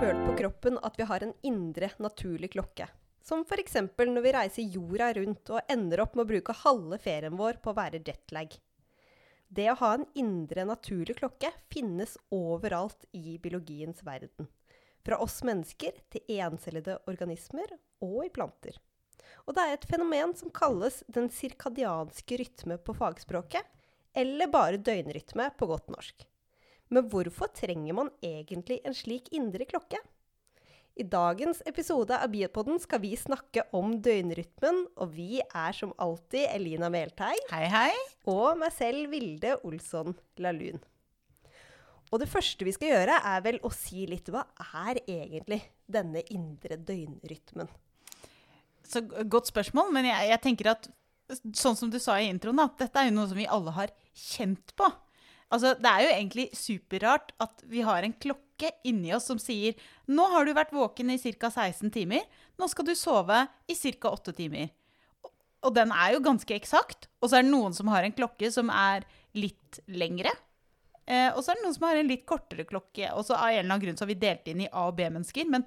følt på kroppen at vi har en indre, naturlig klokke. Som f.eks. når vi reiser jorda rundt og ender opp med å bruke halve ferien vår på å være jetlag. Det å ha en indre, naturlig klokke finnes overalt i biologiens verden. Fra oss mennesker til encellede organismer og i planter. Og det er et fenomen som kalles den sirkadianske rytme på fagspråket, eller bare døgnrytme på godt norsk. Men hvorfor trenger man egentlig en slik indre klokke? I dagens episode av Biopoden skal vi snakke om døgnrytmen, og vi er som alltid Elina Melteig Hei, hei. og meg selv, Vilde Olsson Lahlun. Og det første vi skal gjøre, er vel å si litt hva er egentlig denne indre døgnrytmen? Så godt spørsmål, men jeg, jeg tenker at sånn som du sa i introen, at dette er jo noe som vi alle har kjent på. Altså, det er jo egentlig superrart at vi har en klokke inni oss som sier nå har du vært våken i ca. 16 timer, nå skal du sove i ca. 8 timer. Og- den er jo ganske eksakt. Og så er det noen som har en klokke som er litt lengre. Eh, og så er det noen som har en litt kortere klokke. Og så av en eller annen grunn så har vi delt inn i A- og B-mennesker. Men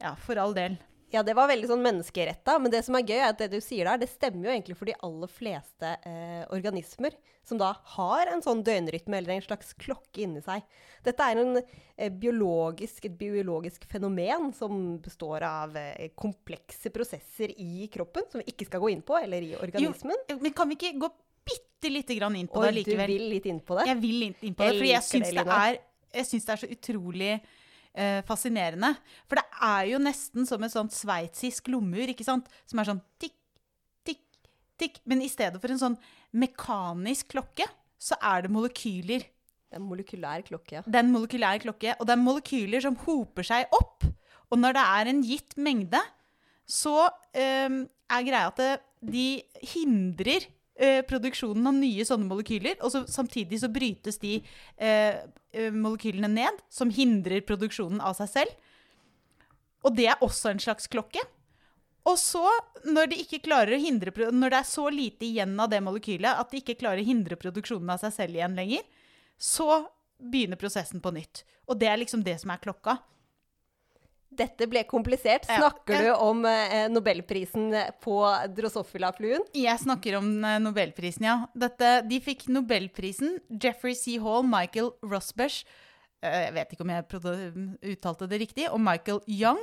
ja, for all del. Ja, det var veldig sånn menneskeretta, men det som er gøy, er at det du sier der, det stemmer jo egentlig for de aller fleste eh, organismer som da har en sånn døgnrytme eller en slags klokke inni seg. Dette er en, eh, biologisk, et biologisk fenomen som består av eh, komplekse prosesser i kroppen, som vi ikke skal gå inn på, eller i organismen. Men kan vi ikke gå bitte lite grann inn på Og det du vil litt inn på det? Jeg vil litt inn på det, for jeg det, syns det, er, jeg syns det er så utrolig eh, fascinerende. For det er jo nesten som et sånt sveitsisk lommeur, ikke sant? Som er sånn tikk, tikk, tikk. Men i stedet for en sånn mekanisk klokke, så er det molekyler. Det er en molekylær klokke. ja. Det er en molekylær klokke, og det er molekyler som hoper seg opp. Og når det er en gitt mengde, så eh, er greia at det, de hindrer eh, produksjonen av nye sånne molekyler, og så, samtidig så brytes de eh, eh, molekylene ned, som hindrer produksjonen av seg selv. Og det er også en slags klokke. Og så, når, de ikke klarer å hindre, når det er så lite igjen av det molekylet at de ikke klarer å hindre produksjonen av seg selv igjen lenger, så begynner prosessen på nytt. Og det er liksom det som er klokka. Dette ble komplisert. Ja. Snakker du om eh, nobelprisen på Drosophila-fluen? Jeg snakker om eh, Nobelprisen, ja. Dette, de fikk Nobelprisen. Jeffrey C. Hall, Michael Rosbush eh, Jeg vet ikke om jeg uttalte det riktig. Og Michael Young.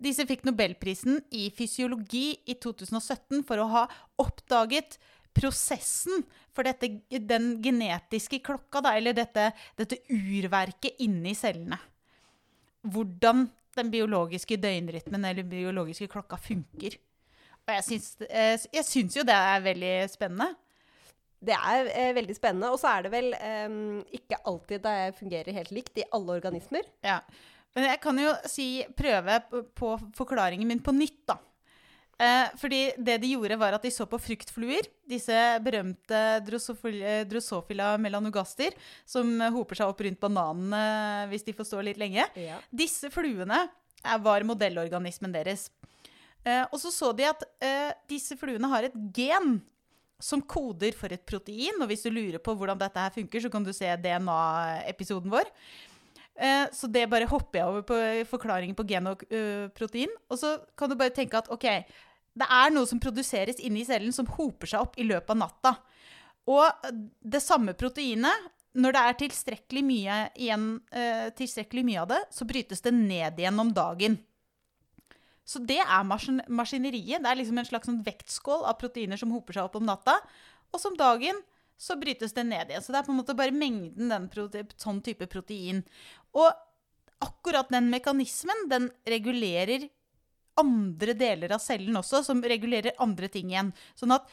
Disse fikk Nobelprisen i fysiologi i 2017 for å ha oppdaget prosessen for dette, den genetiske klokka, da, eller dette, dette urverket inni cellene. Hvordan den biologiske døgnrytmen eller biologiske klokka funker. Og jeg syns, eh, jeg syns jo det er veldig spennende. Det er eh, veldig spennende. Og så er det vel eh, ikke alltid det fungerer helt likt i alle organismer. Ja. Men jeg kan jo si, prøve på, på forklaringen min på nytt, da. Eh, fordi det de gjorde, var at de så på fruktfluer. Disse berømte drosophila, drosophila melanogaster, som hoper seg opp rundt bananene hvis de får stå litt lenge. Ja. Disse fluene eh, var modellorganismen deres. Eh, og så så de at eh, disse fluene har et gen som koder for et protein. Og hvis du lurer på hvordan dette her funker, så kan du se DNA-episoden vår. Eh, så det bare hopper jeg over på forklaringen på gen og eh, protein. Og så kan du bare tenke at ok, det er noe som produseres inni cellen som hoper seg opp i løpet av natta. Og det samme proteinet, når det er tilstrekkelig mye, igjen, eh, tilstrekkelig mye av det, så brytes det ned igjen om dagen. Så det er maskin maskineriet. Det er liksom en slags sånn vektskål av proteiner som hoper seg opp om natta. Og som dagen så brytes det ned igjen. Så det er på en måte bare mengden den sånn type protein. Og akkurat den mekanismen, den regulerer andre deler av cellen også, som regulerer andre ting igjen. Sånn at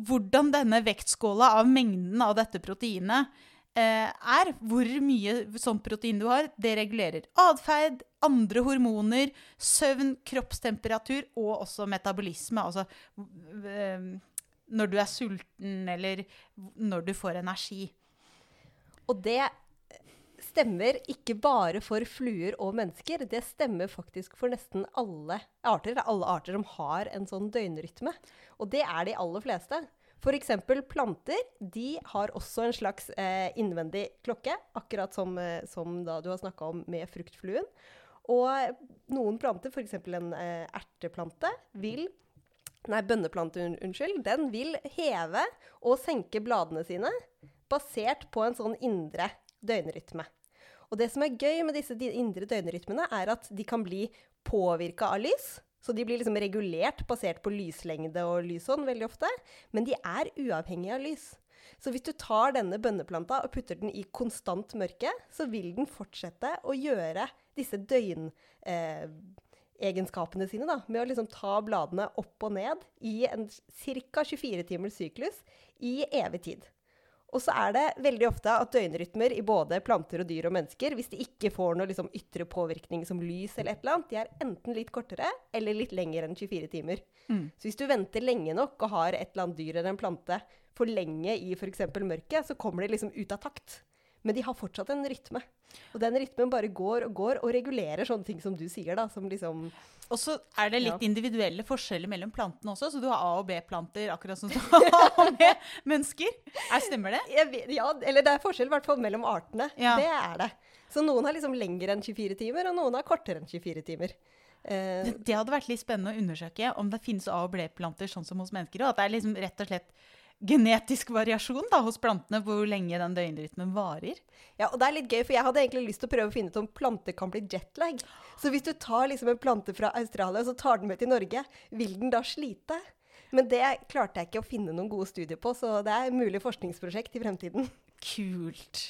hvordan denne vektskåla av mengden av dette proteinet eh, er, hvor mye sånt protein du har, det regulerer atferd, andre hormoner, søvn, kroppstemperatur og også metabolisme. Altså eh, når du er sulten, eller når du får energi. Og det stemmer ikke bare for fluer og mennesker. Det stemmer faktisk for nesten alle arter. Det er alle arter som har en sånn døgnrytme. Og det er de aller fleste. F.eks. planter. De har også en slags eh, innvendig klokke, akkurat som, eh, som da du har snakka om med fruktfluen. Og noen planter, f.eks. en eh, erteplante, vil Nei, bønneplante, un unnskyld. Den vil heve og senke bladene sine basert på en sånn indre døgnrytme. Og det som er gøy med disse indre døgnrytmene, er at de kan bli påvirka av lys. Så de blir liksom regulert basert på lyslengde og lysånd veldig ofte. Men de er uavhengige av lys. Så hvis du tar denne bønneplanta og putter den i konstant mørke, så vil den fortsette å gjøre disse døgnegenskapene Eh, sine da, med å liksom ta bladene opp og ned i en ca. 24 timers syklus i evig tid. Og så er det veldig ofte at døgnrytmer i både planter og dyr og mennesker, hvis de ikke får noe liksom ytre påvirkning som lys eller et eller annet, de er enten litt kortere eller litt lengre enn 24 timer. Mm. Så hvis du venter lenge nok og har et eller annet dyr eller en plante for lenge i f.eks. mørket, så kommer de liksom ut av takt. Men de har fortsatt en rytme. Og den rytmen bare går og går og regulerer sånne ting som du sier, da. Som liksom Og så er det litt ja. individuelle forskjeller mellom plantene også. Så du har A- og B-planter, akkurat som du har A- og B-mennesker. Stemmer det? ja, eller det er forskjell i hvert fall mellom artene. Ja. Det er det. Så noen har liksom lengre enn 24 timer, og noen har kortere enn 24 timer. Uh, det hadde vært litt spennende å undersøke om det finnes A- og B-planter sånn som hos mennesker. Og at det er liksom rett og slett genetisk variasjon da, hos plantene hvor lenge den døgnrytmen varer. Ja, og det er litt gøy, for jeg hadde egentlig lyst til å prøve å finne ut om planter kan bli jetlag. Så hvis du tar liksom en plante fra Australia og så tar den med til Norge, vil den da slite? Men det klarte jeg ikke å finne noen gode studier på, så det er et mulig forskningsprosjekt i fremtiden. Kult.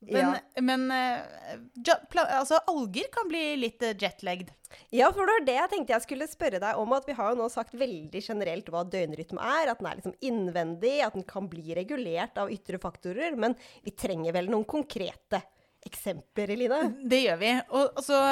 Men, ja. men uh, altså, alger kan bli litt uh, jetlagged. Ja, for det var det jeg tenkte jeg skulle spørre deg om. At vi har jo nå sagt veldig generelt hva døgnrytme er. At den er liksom innvendig, at den kan bli regulert av ytre faktorer. Men vi trenger vel noen konkrete eksempler, Eline? Det gjør vi. Og altså,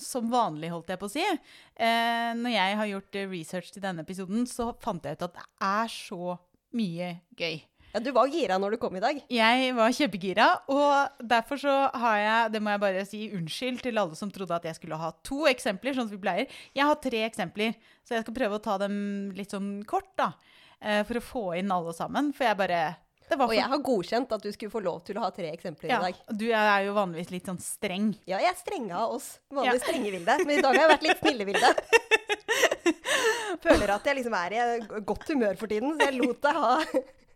som vanlig, holdt jeg på å si. Eh, når jeg har gjort research til denne episoden, så fant jeg ut at det er så mye gøy. Ja, Du var gira når du kom i dag. Jeg var kjempegira. Og derfor så har jeg, det må jeg bare si unnskyld til alle som trodde at jeg skulle ha to eksempler, sånn som vi pleier. Jeg har tre eksempler, så jeg skal prøve å ta dem litt sånn kort, da. Eh, for å få inn alle sammen. For jeg bare og jeg har godkjent at du skulle få lov til å ha tre eksempler ja, i dag. Du er jo vanligvis litt sånn streng. Ja, jeg er strenge av oss. Vanligvis ja. strenge Vilde. Men i dag har jeg vært litt snille Vilde. Føler at jeg liksom er i godt humør for tiden, så jeg lot deg ha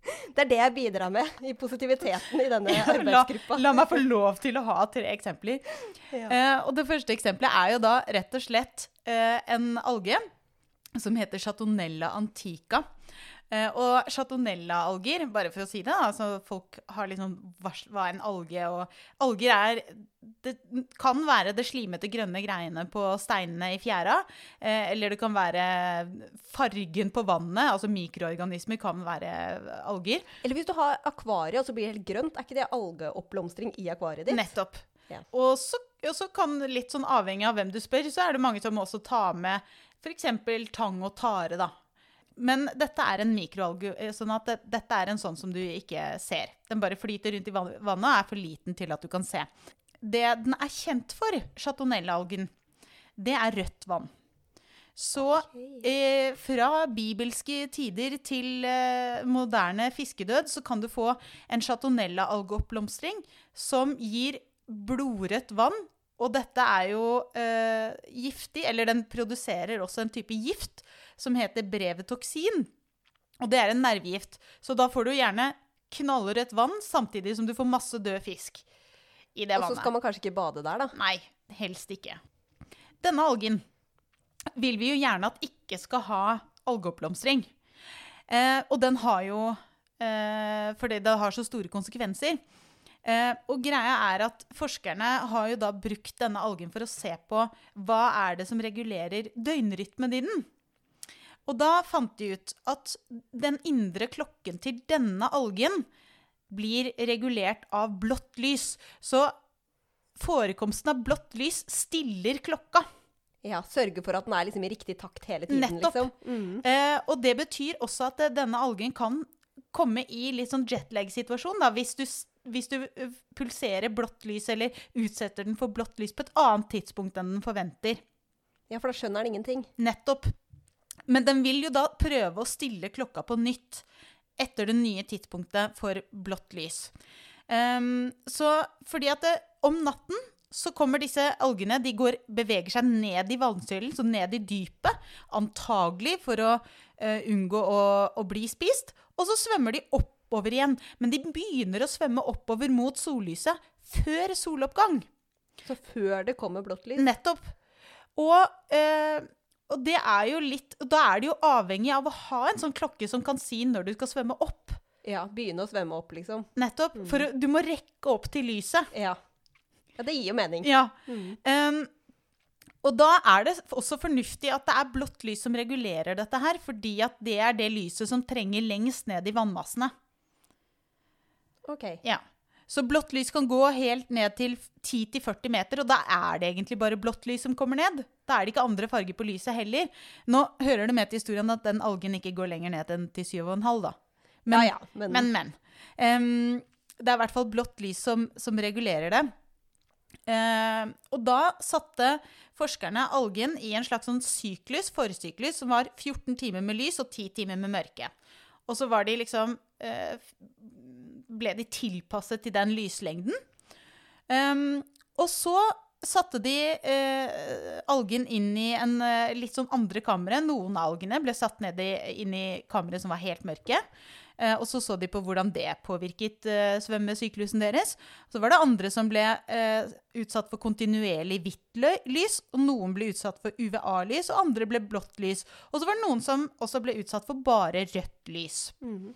det er det jeg bidrar med i positiviteten i denne arbeidsgruppa. La, la meg få lov til å ha tre eksempler. Ja. Uh, og det første eksempelet er jo da rett og slett uh, en alge som heter chatonella antica. Uh, og chatonella-alger, bare for å si det, altså folk har liksom hva er en alge og Alger er Det kan være det slimete grønne greiene på steinene i fjæra. Uh, eller det kan være fargen på vannet. Altså mikroorganismer kan være alger. Eller hvis du har akvariet og så blir det helt grønt, er ikke det algeoppblomstring i akvariet ditt? Nettopp. Ja. Og så, og så kan litt sånn avhengig av hvem du spør, så er det mange som også tar med f.eks. tang og tare, da. Men dette er en mikroalge, eh, sånn at det, dette er en sånn som du ikke ser. Den bare flyter rundt i vannet og er for liten til at du kan se. Det den er kjent for, chatonella-algen, det er rødt vann. Så eh, fra bibelske tider til eh, moderne fiskedød så kan du få en chatonella-algeoppblomstring som gir blodrødt vann. Og dette er jo eh, giftig, eller den produserer også en type gift som heter brevetoksin. Og det er en nervegift. Så da får du gjerne knallrødt vann samtidig som du får masse død fisk i det vannet. Og så skal man kanskje ikke bade der, da? Nei, helst ikke. Denne algen vil vi jo gjerne at ikke skal ha algeoppblomstring. Eh, og den har jo eh, Fordi det har så store konsekvenser. Eh, og greia er at forskerne har jo da brukt denne algen for å se på hva er det som regulerer døgnrytmen din. Og da fant de ut at den indre klokken til denne algen blir regulert av blått lys. Så forekomsten av blått lys stiller klokka. Ja, Sørge for at den er liksom i riktig takt hele tiden. Nettopp. Liksom. Mm. Eh, og det betyr også at denne algen kan komme i litt sånn jetlag-situasjon. Hvis, hvis, du eh, pulserer blått lys eller utsetter den for blått lys på et annet tidspunkt enn den forventer. Ja, for da skjønner den ingenting. Nettopp. Men den vil jo da prøve å stille klokka på nytt etter det nye tidspunktet for blått lys. Um, så fordi at det, om natten så kommer disse algene De går, beveger seg ned i vannsøylen, så ned i dypet. Antagelig for å uh, unngå å, å bli spist. Og så svømmer de oppover igjen. Men de begynner å svømme oppover mot sollyset før soloppgang. Så før det kommer blått lys. Nettopp. Og, eh, og det er jo litt Da er det jo avhengig av å ha en sånn klokke som kan si når du skal svømme opp. Ja, begynne å svømme opp, liksom. Nettopp. For du må rekke opp til lyset. Ja. Ja, det gir jo mening. Ja. Mm. Um, og da er det også fornuftig at det er blått lys som regulerer dette her, fordi at det er det lyset som trenger lengst ned i vannmassene. OK. Ja. Så blått lys kan gå helt ned til 10-40 meter, og da er det egentlig bare blått lys som kommer ned. Da er det ikke andre farger på lyset heller. Nå hører det med til historien at den algen ikke går lenger ned enn til 7,5, da. Men, ja, ja, men, men, men. Um, det er i hvert fall blått lys som, som regulerer det. Uh, og da satte forskerne algen i en slags sånn syklus, forsyklus, som var 14 timer med lys og 10 timer med mørke. Og så var de liksom eh, ble de tilpasset til den lyslengden. Um, og så satte de eh, algen inn i en eh, litt sånn andre kamre. Noen av algene ble satt ned i, inn i kamre som var helt mørke. Eh, og så så de på hvordan det påvirket eh, svømmesyklusen deres. Så var det andre som ble eh, utsatt for kontinuerlig hvitt lys, og noen ble utsatt for UVA-lys, og andre ble blått lys. Og så var det noen som også ble utsatt for bare rødt lys. Mhm.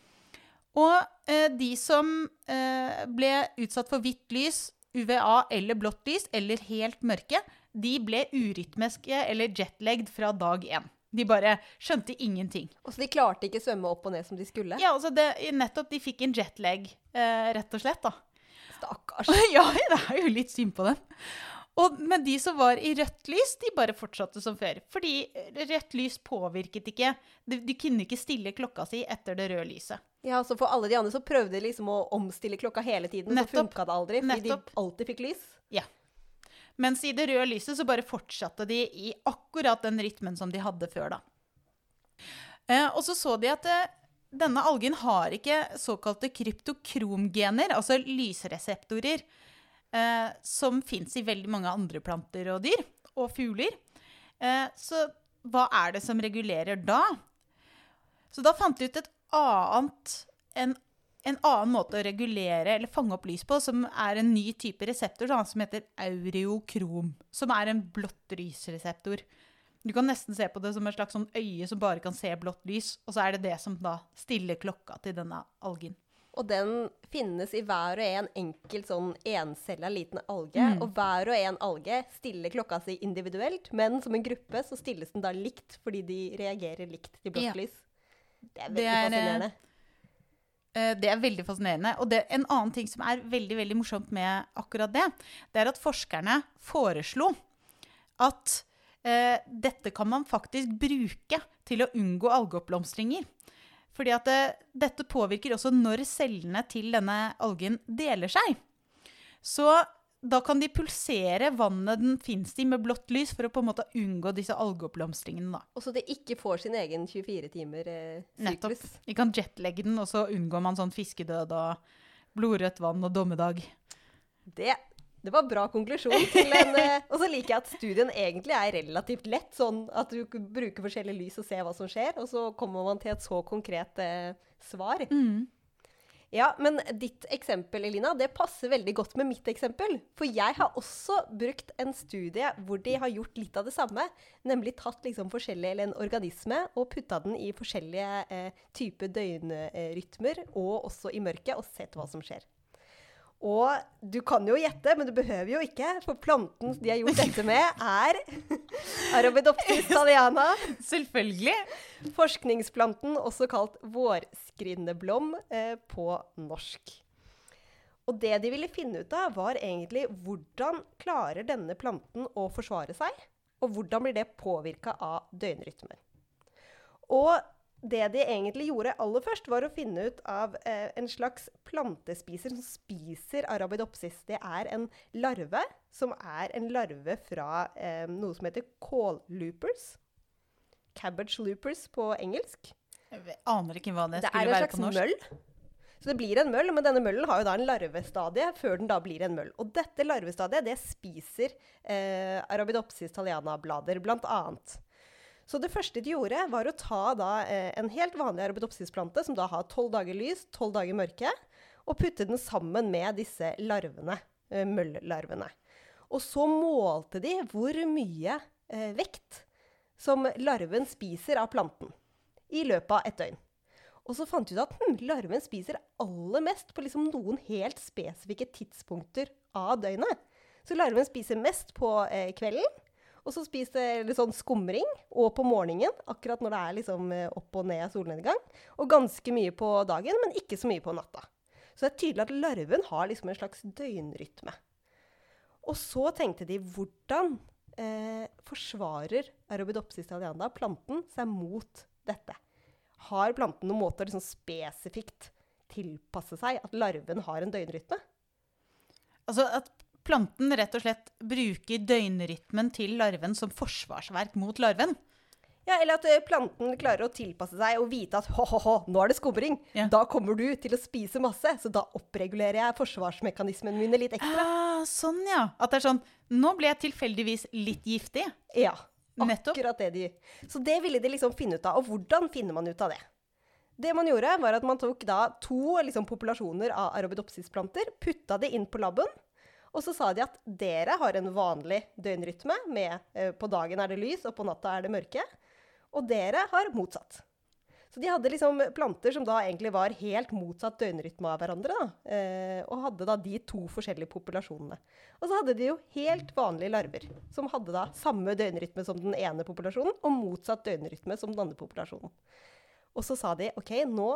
Og eh, de som eh, ble utsatt for hvitt lys, UVA eller blått lys, eller helt mørke, de ble urytmiske eller jetlagged fra dag én. De bare skjønte ingenting. Og så de klarte ikke svømme opp og ned som de skulle? Ja, altså det, nettopp, de fikk en jetlag, eh, rett og slett, da. Stakkars. ja, det er jo litt synd på dem. Og, men de som var i rødt lys, de bare fortsatte som før. Fordi rødt lys påvirket ikke De, de kunne ikke stille klokka si etter det røde lyset. Ja, så For alle de andre så prøvde de liksom å omstille klokka hele tiden, og så funka det aldri, fordi Nettopp. de alltid fikk lys. Ja. Mens i det røde lyset så bare fortsatte de i akkurat den rytmen som de hadde før, da. Eh, og så så de at eh, denne algen har ikke såkalte kryptokromgener, altså lysreseptorer, eh, som fins i veldig mange andre planter og dyr, og fugler. Eh, så hva er det som regulerer da? Så da fant de ut et annet, en, en annen måte å regulere eller fange opp lys på, som er en ny type reseptor da, som heter aureokrom. Som er en blått lysreseptor. Du kan nesten se på det som et slags sånn øye som bare kan se blått lys. Og så er det det som da stiller klokka til denne algen. Og den finnes i hver og en enkelt sånn encella liten alge. Mm. Og hver og en alge stiller klokka si individuelt, men som en gruppe så stilles den da likt, fordi de reagerer likt til blått Ja. lys. Det er Det veldig er, eh, fascinerende. Eh, Det er veldig fascinerende. Og det, en annen ting som er veldig veldig morsomt med akkurat det, det er at forskerne foreslo at eh, dette kan man faktisk bruke til å unngå algeoppblomstringer. Fordi at det, dette påvirker også når cellene til denne algen deler seg. Så da kan de pulsere vannet den fins i med blått lys for å på en måte unngå disse algeoppblomstringene. da. Og så det ikke får sin egen 24 timer eh, Nettopp. syklus. Vi kan jetlegge den, og så unngår man sånn fiskedød og blodrødt vann og dommedag. Det, det var bra konklusjon til en eh, Og så liker jeg at studien egentlig er relativt lett. Sånn at du bruker forskjellige lys og ser hva som skjer, og så kommer man til et så konkret eh, svar. Ja, men ditt eksempel, Elina, det passer veldig godt med mitt eksempel. For jeg har også brukt en studie hvor de har gjort litt av det samme. Nemlig tatt liksom en organisme og putta den i forskjellige eh, typer døgnrytmer, og også i mørket, og sett hva som skjer. Og du kan jo gjette, men du behøver jo ikke, for planten de har gjort dette med, er Arabidopsis thaliana. Selvfølgelig. Forskningsplanten, også kalt vårskrinneblom eh, på norsk. Og det de ville finne ut av, var egentlig hvordan klarer denne planten å forsvare seg, og hvordan blir det påvirka av døgnrytmer. Og det de egentlig gjorde aller først, var å finne ut av eh, en slags plantespiser som spiser arabidopsis. Det er en larve som er en larve fra eh, noe som heter kålloopers. Cabbage loopers på engelsk. Jeg aner ikke hva det Det skulle er en slags møll Så det blir en møll, men denne møllen har jo da en larvestadie før den da blir en møll. Og dette larvestadiet, det spiser eh, Arabidopsis thaliana-blader, blant annet. Så det første de gjorde, var å ta da eh, en helt vanlig arabidopsisplante, som da har tolv dager lys, tolv dager mørke, og putte den sammen med disse larvene, eh, møllarvene. Og så målte de hvor mye eh, vekt som larven spiser av planten i løpet av et døgn. Og så fant de ut at hm, larven spiser aller mest på liksom noen helt spesifikke tidspunkter av døgnet. Så larven spiser mest på eh, kvelden, og så spiser litt sånn skumring, og på morgenen, akkurat når det er liksom eh, opp og ned solnedgang. Og ganske mye på dagen, men ikke så mye på natta. Så det er tydelig at larven har liksom en slags døgnrytme. Og så tenkte de hvordan eh, forsvarer Arabidopsis thaliana, planten, seg mot dette? Har planten noen måte å liksom spesifikt tilpasse seg at larven har en døgnrytme? Altså at planten rett og slett bruker døgnrytmen til larven som forsvarsverk mot larven. Ja, Eller at eh, planten klarer å tilpasse seg og vite at hå-hå-hå, nå er det skumring. Ja. Da kommer du til å spise masse, så da oppregulerer jeg forsvarsmekanismene mine litt ekstra. Ah, sånn, ja. At det er sånn Nå ble jeg tilfeldigvis litt giftig. Ja, Nettopp. akkurat det de Så det ville de liksom finne ut av. Og hvordan finner man ut av det? Det man gjorde, var at man tok da to liksom, populasjoner av arabidopsisplanter, putta det inn på laben, og så sa de at dere har en vanlig døgnrytme. Med, eh, på dagen er det lys, og på natta er det mørke. Og dere har motsatt. Så de hadde liksom planter som da egentlig var helt motsatt døgnrytme av hverandre. Eh, og hadde da de to forskjellige populasjonene. Og så hadde de jo helt vanlige larver, som hadde da samme døgnrytme som den ene populasjonen, og motsatt døgnrytme som den andre populasjonen. Og så sa de OK, nå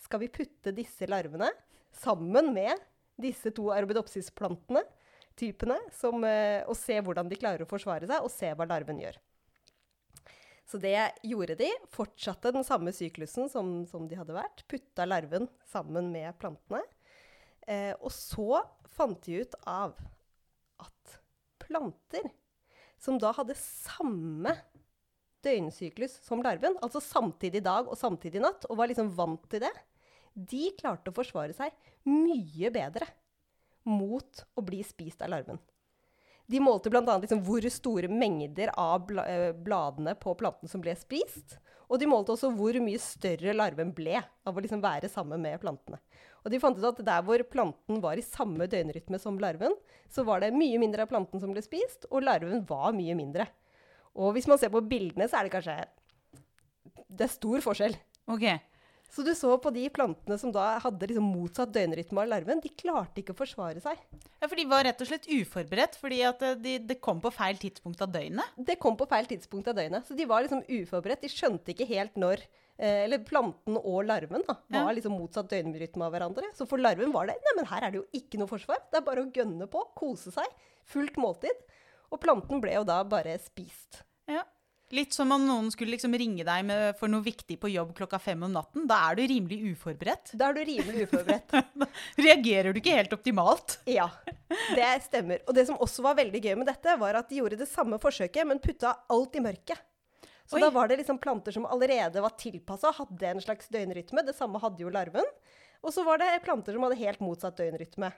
skal vi putte disse larvene sammen med disse to arabidopsisplantene, typene, som, eh, og se hvordan de klarer å forsvare seg, og se hva larven gjør. Så det gjorde de. Fortsatte den samme syklusen som, som de hadde vært. Putta larven sammen med plantene. Eh, og så fant de ut av at planter som da hadde samme døgnsyklus som larven, altså samtidig dag og samtidig natt, og var liksom vant til det, de klarte å forsvare seg mye bedre mot å bli spist av larven. De målte bl.a. Liksom hvor store mengder av eh, bladene på planten som ble spist. Og de målte også hvor mye større larven ble av å liksom være sammen med plantene. Og de fant ut at der hvor planten var i samme døgnrytme som larven, så var det mye mindre av planten som ble spist, og larven var mye mindre. Og hvis man ser på bildene, så er det kanskje Det er stor forskjell. Ok. Så du så på de plantene som da hadde liksom motsatt døgnrytme av larven, de klarte ikke å forsvare seg. Ja, For de var rett og slett uforberedt, fordi det eh, de, det kom på feil tidspunkt av døgnet. Det kom på feil tidspunkt av døgnet. Så de var liksom uforberedt. De skjønte ikke helt når eh, Eller planten og larven da, var liksom motsatt døgnrytme av hverandre. Så for larven var det Nei, men her er det jo ikke noe forsvar. Det er bare å gønne på, kose seg. Fullt måltid. Og planten ble jo da bare spist. Ja. Litt som om noen skulle liksom ringe deg med, for noe viktig på jobb klokka fem om natten. Da er du rimelig uforberedt. Da er du rimelig uforberedt. Reagerer du ikke helt optimalt? Ja, det stemmer. Og det som også var veldig gøy med dette, var at de gjorde det samme forsøket, men putta alt i mørket. Så Oi. da var det liksom planter som allerede var tilpassa, hadde en slags døgnrytme. Det samme hadde jo larven. Og så var det planter som hadde helt motsatt døgnrytme.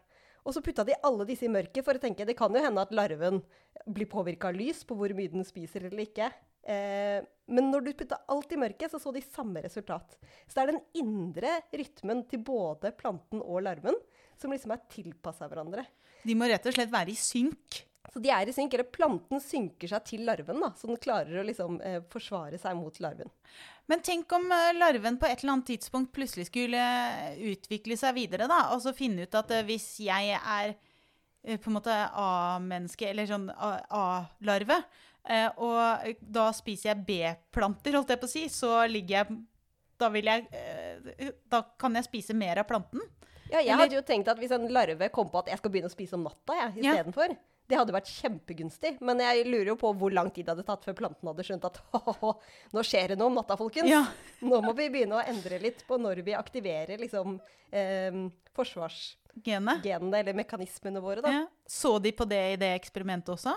Og så putta de alle disse i mørket for å tenke det kan jo hende at larven blir påvirka av lys på hvor mye den spiser eller ikke. Eh, men når du putta alt i mørket, så så de samme resultat. Så det er den indre rytmen til både planten og larven som liksom er tilpassa hverandre. De må rett og slett være i synk. Så de er i synk, eller planten synker seg til larven, da, så den klarer å liksom eh, forsvare seg mot larven. Men tenk om eh, larven på et eller annet tidspunkt plutselig skulle eh, utvikle seg videre, da. Og så finne ut at hvis jeg er på en måte A-menneske, eller sånn A-larve, og da spiser jeg B-planter, holdt jeg på å si, så ligger jeg da, vil jeg, eh, da kan jeg spise mer av planten. Ja, jeg Eller- hadde jo tenkt at hvis en larve kom på at jeg skal begynne å spise om natta jeg, Ja. istedenfor, det hadde vært kjempegunstig. Men jeg lurer jo på hvor lang tid det hadde tatt før planten hadde skjønt at nå skjer det noe om natta, folkens. Ja. Nå må vi begynne å endre litt på når vi aktiverer liksom eh, forsvarsgenene eller mekanismene våre. Ja. Så de på det i det eksperimentet også?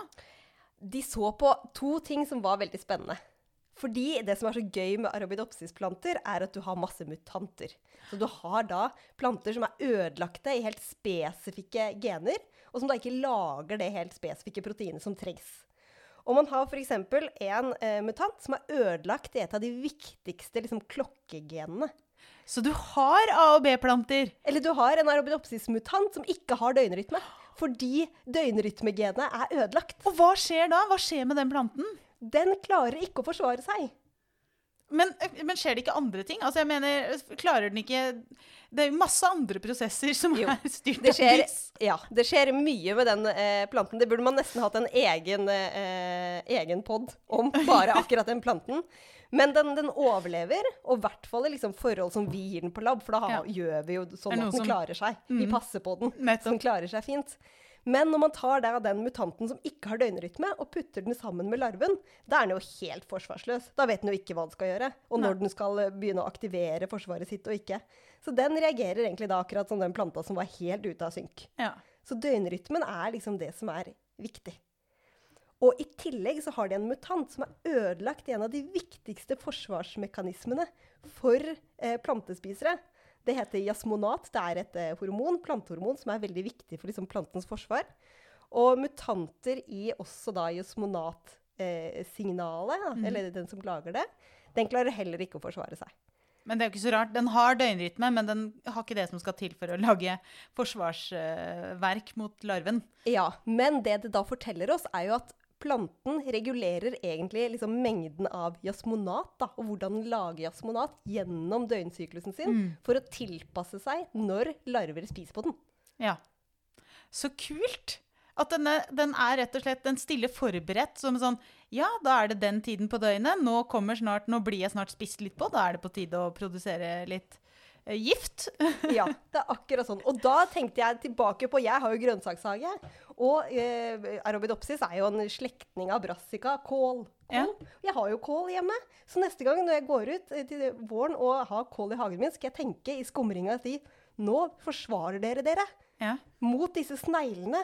De så på to ting som var veldig spennende. Fordi det som er så gøy med arabidopsisplanter, er at du har masse mutanter. Så du har da planter som er ødelagte i helt spesifikke gener, og som da ikke lager det helt spesifikke proteinet som trengs. Og man har f.eks. en eh, mutant som er ødelagt i et av de viktigste liksom, klokkegenene. Så du har A- og B-planter. Eller du har en arabidopsis-mutant som ikke har døgnrytme. Fordi døgnrytmegenet er ødelagt. Og hva skjer da? Hva skjer med den planten? Den klarer ikke å forsvare seg. Men, men skjer det ikke andre ting? Altså, jeg mener, klarer den ikke Det er masse andre prosesser som Jo, er styrt av lys. ja, det skjer mye med den eh, planten. Det burde man nesten hatt en egen, eh, egen pod om, bare akkurat den planten. Men den, den overlever, og i hvert fall i liksom forhold som vi gir den på lab, for da ha, gjør vi jo sånn at den som- klarer seg. Vi Mm. passer på den, så den klarer seg fint. Men når man tar da den mutanten som ikke har døgnrytme, og putter den sammen med larven, da er den jo helt forsvarsløs. Da vet den jo ikke hva den skal gjøre, og når Nei. den skal eh, begynne å aktivere forsvaret sitt og ikke. Så den reagerer egentlig da akkurat som den planta som var helt ute av synk. Ja. Så døgnrytmen er liksom det som er viktig. Og i tillegg så har de en mutant som har ødelagt en av de viktigste forsvarsmekanismene for eh, plantespisere. Det heter jasmonat. Det er et eh, hormon, plantehormon, som er veldig viktig for liksom, plantens forsvar. Og mutanter i også da jasmonat-signalet, Mhm. eller den som lager det, den klarer heller ikke å forsvare seg. Men det er jo ikke så rart. Den har døgnrytme, men den har ikke det som skal til for å lage forsvarsverk mot larven. Ja, men det det da forteller oss, er jo at planten regulerer egentlig liksom mengden av jasmonat, da, og hvordan den lager jasmonat gjennom døgnsyklusen sin, Mm. for å tilpasse seg når larver spiser på den. Ja. Så kult! At denne, den er rett og slett den stille forberedt som sånn Ja, da er det den tiden på døgnet. Nå kommer snart, nå blir jeg snart spist litt på. Da er det på tide å produsere litt eh, gift. Ja, det er akkurat sånn. Og da tenkte jeg tilbake på Jeg har jo grønnsakshage. Og eh, Arabidopsis er jo en slektning av brassica. Kål. Ja. Jeg har jo kål hjemme. Så neste gang når jeg går ut eh, til våren og har kål i hagen min, skal jeg tenke i skumringa si Nå forsvarer dere dere Ja. mot disse sneglene.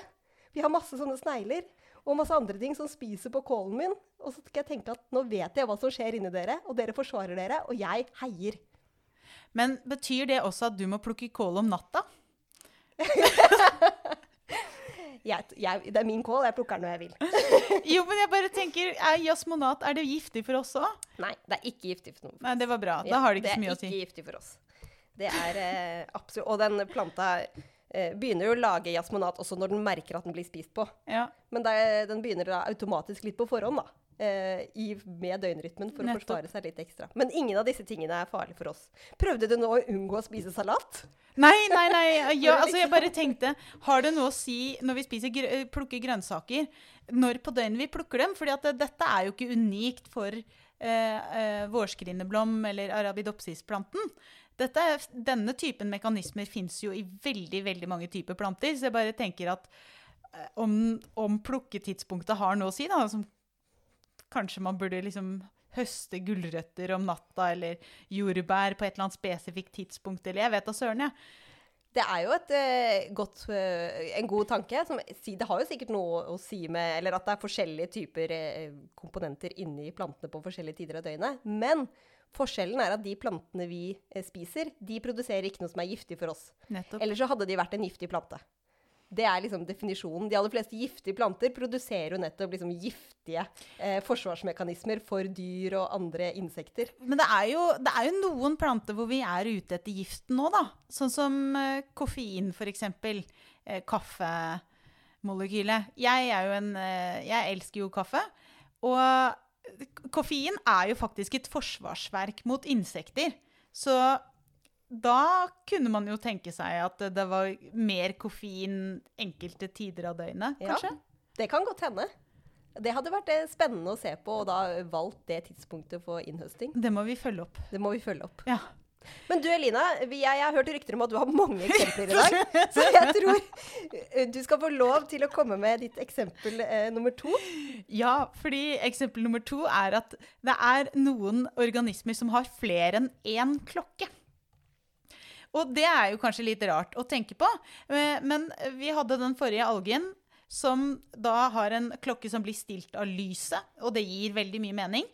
Vi har masse sånne snegler og masse andre ting som spiser på kålen min. Og så skal jeg tenke at nå vet jeg hva som skjer inni dere, og dere forsvarer dere, og jeg heier. Men betyr det også at du må plukke kål om natta? Jeg, jeg, det er min kål, jeg plukker den når jeg vil. Jo, men jeg bare tenker, er jasmonat er det giftig for oss òg? Nei, det er ikke giftig for noen. Nei, det var bra. Da har det ikke så mye å si. Det er ikke giftig for oss. Det er eh, absolutt Og den planta eh, begynner jo å lage jasmonat også når den merker at den blir spist på. Ja. Men det, den begynner da automatisk litt på forhånd, da. Eh, i, med døgnrytmen for Nettopp. å forsvare seg litt ekstra. Men ingen av disse tingene er farlige for oss. Prøvde du nå å unngå å spise salat? Nei, nei, nei. Ja, altså jeg bare tenkte Har det noe å si når vi spiser eh, plukker grønnsaker, når på døgnet vi plukker dem? Fordi dette er jo ikke unikt for eh, vårskrineblom vårskrinneblom eller arabidopsisplanten. Denne typen mekanismer fins jo i veldig veldig mange typer planter. Så jeg bare tenker at eh, om, om plukketidspunktet har noe å si, da, som kanskje man burde liksom høste gulrøtter om natta, eller jordbær på et eller annet spesifikt tidspunkt, eller jeg vet da søren, jeg. Det er jo et, uh, godt, uh, en god tanke. Som, det har jo sikkert noe å si med Eller at det er forskjellige typer uh, komponenter inni plantene på forskjellige tider av døgnet. Men forskjellen er at de plantene vi spiser, de produserer ikke noe som er giftig for oss. Nettopp. Ellers så hadde de vært en giftig plante. Det er liksom definisjonen. De aller fleste giftige planter produserer jo nettopp liksom giftige eh, forsvarsmekanismer for dyr og andre insekter. Men det er, jo, det er jo noen planter hvor vi er ute etter giften nå, da. Sånn som eh, koffein, eksempel. Eh, kaffemolekylet. Jeg er jo en eh, Jeg elsker jo kaffe. Og koffein er jo faktisk et forsvarsverk mot insekter. Så da kunne man jo tenke seg at det var mer koffein enkelte tider av døgnet, kanskje? Ja. Det kan godt hende. Det hadde vært eh, spennende å se på, og da valgt det tidspunktet for innhøsting. Det må vi følge opp. Det må vi følge opp. Ja. Men du Elina, jeg, jeg har hørt rykter om at du har mange eksempler i dag. Så jeg tror eh, du skal få lov til å komme med ditt eksempel eh, nummer to. Ja, fordi eksempel nummer to er at det er noen organismer som har flere enn én klokke. Og det er jo kanskje litt rart å tenke på, eh, men vi hadde den forrige algen som da har en klokke som blir stilt av lyset, og det gir veldig mye mening.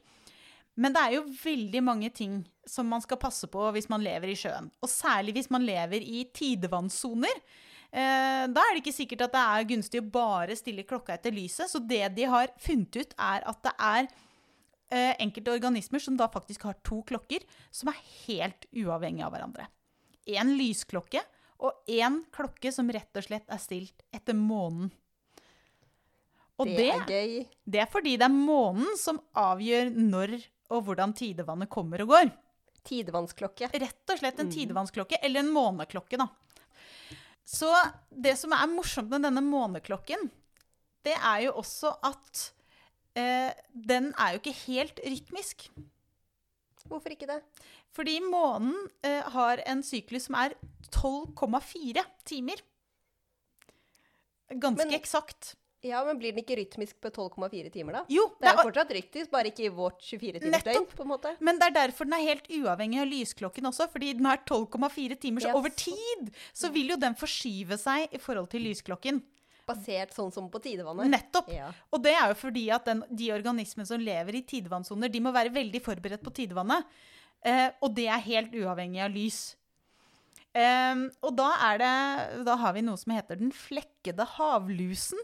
Men det er jo veldig mange ting som man skal passe på hvis man lever i sjøen. Og særlig hvis man lever i tidevannssoner. Eh, da er det ikke sikkert at det er gunstig å bare stille klokka etter lyset. Så det de har funnet ut, er at det er eh, enkelte organismer som da faktisk har to klokker som er helt uavhengige av hverandre. En lysklokke og en klokke som rett og slett er stilt etter månen. Og det det, er gøy. det er fordi det er månen som avgjør når og hvordan tidevannet kommer og går. Tidevannsklokke. Rett og slett en tidevannsklokke, eller en måneklokke, da. Så det som er morsomt med denne måneklokken, det er jo også at eh, den er jo ikke helt rytmisk. Hvorfor ikke det? Fordi månen eh, har en syklus som er 12,4 timer. Ganske Men- eksakt. Ja, men blir den ikke rytmisk på 12,4 timer, da? Jo, Det er jo fortsatt rytmisk, bare ikke i vårt 24-timersdøgn, Nettopp. på en måte. men det er derfor den er helt uavhengig av lysklokken også, fordi den er 12,4 timer. Så Yes. over tid så vil jo den forskyve seg i forhold til lysklokken. Basert sånn som på tidevannet. Nettopp. Ja. Og det er jo fordi at den, de organismene som lever i tidevannssoner, de må være veldig forberedt på tidevannet. Eh, og det er helt uavhengig av lys. Eh, og da, det, da har vi noe som heter den flekkede havlusen.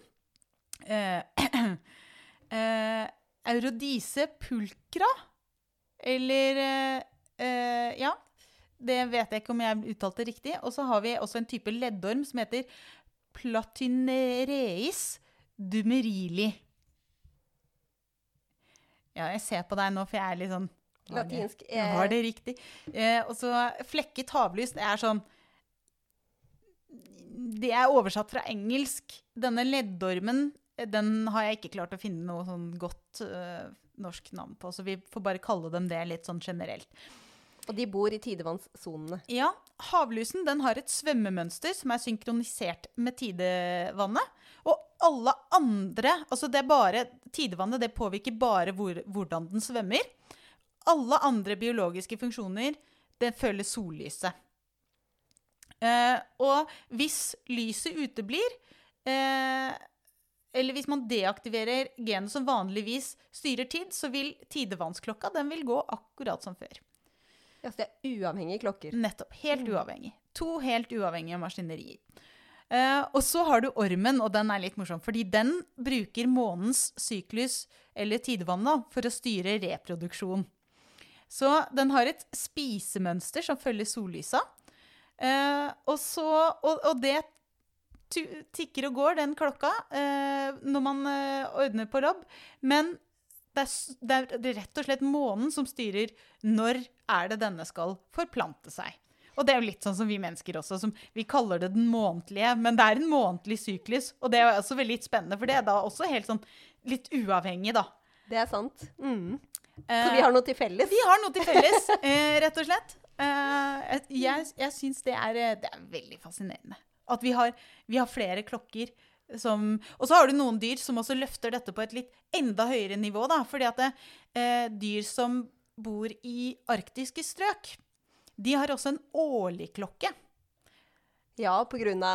Eh, eh, Eurodise pulcra. Eller eh, eh, Ja, det vet jeg ikke om jeg uttalte riktig. Og så har vi også en type leddorm som heter platinereis dumerili. Ja, jeg ser på deg nå, for jeg er litt sånn Latinsk. eh, Var det riktig? Eh, og så flekket havlys, det er sånn Det er oversatt fra engelsk. Denne leddormen, eh, den har jeg ikke klart å finne noe sånn godt eh, norsk navn på, så vi får bare kalle dem det litt sånn generelt. Og de bor i tidevannssonene. Ja, havlusen den har et svømmemønster som er synkronisert med tidevannet. Og alle andre Altså det er bare Tidevannet det påvirker bare hvor, hvordan den svømmer. Alle andre biologiske funksjoner det følger sollyset. Eh, og hvis lyset uteblir eh, eller hvis man deaktiverer genet som vanligvis styrer tid, så vil tidevannsklokka den vil gå akkurat som før. Ja, så det er uavhengige klokker. Nettopp. Helt uavhengig. To helt uavhengige maskinerier. Eh, og så har du ormen, og den er litt morsom, fordi den bruker månens syklus, eller tidevannet, for å styre reproduksjon. Så den har et spisemønster som følger sollysa. Eh, og, så, og, og det tikker og går, den klokka, eh, når man eh, ordner på lobb. Men det er, det er rett og slett månen som styrer når er det denne skal forplante seg. Og det er jo litt sånn som vi mennesker også. Som vi kaller det den månedlige, men det er en månedlig syklus. Og det er også veldig spennende, for det er da også helt sånn litt uavhengig, da. Det er sant. Mm. Så Eh, vi har noe til felles. vi har noe til felles, eh, rett og slett. Eh, jeg jeg syns det, det er veldig fascinerende. At vi har, vi har flere klokker som Og så har du noen dyr som også løfter dette på et litt enda høyere nivå, da. Fordi at det, dyr som bor i arktiske strøk, de har også en årlig klokke. Ja, av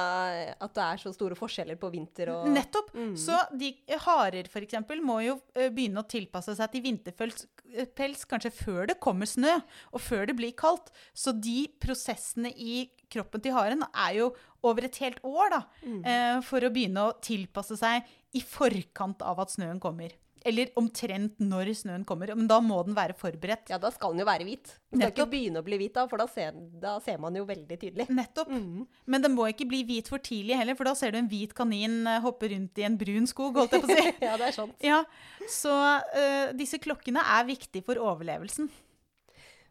at det er så store forskjeller på vinter og Nettopp. Så de harer for eksempel må jo eh, begynne å tilpasse seg til vinterpels eh, kanskje før det kommer snø, og før det blir kaldt. Så de prosessene i kroppen til haren er jo over et helt år, da. mm. For å begynne å tilpasse seg i forkant av at snøen kommer. Eller omtrent når snøen kommer. Men da må den være forberedt. Ja, da skal den jo være hvit. Den skal ikke begynne å bli hvit da, for da ser, da ser man jo veldig tydelig. Nettopp. Men den må ikke bli hvit for tidlig heller, for da ser du en hvit kanin eh, hoppe rundt i en brun skog, holdt jeg på å si. ja, det er sant. Ja, så uh, disse klokkene er viktige for overlevelsen.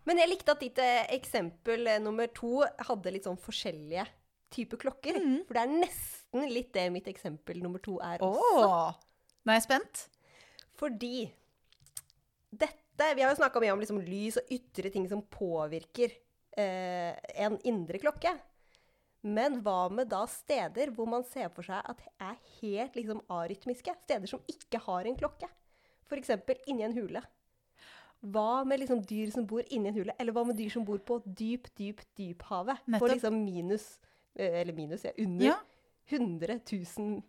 Men jeg likte at ditt eh, eksempel nummer to hadde litt sånn forskjellige typer klokker. For det er nesten litt det mitt eksempel nummer to er også. Åh, nå er jeg spent. Fordi dette Vi har jo snakka mye om liksom lys og ytre ting som påvirker eh, en indre klokke. Men hva med da steder hvor man ser for seg at er helt liksom arytmiske? Steder som ikke har en klokke. F.eks. inni en hule. Hva med liksom dyr som bor inni en hule? Eller hva med dyr som bor på dyp, dyp, dyphavet? På liksom minus eh, Eller minus, ja, under Ja. 100 000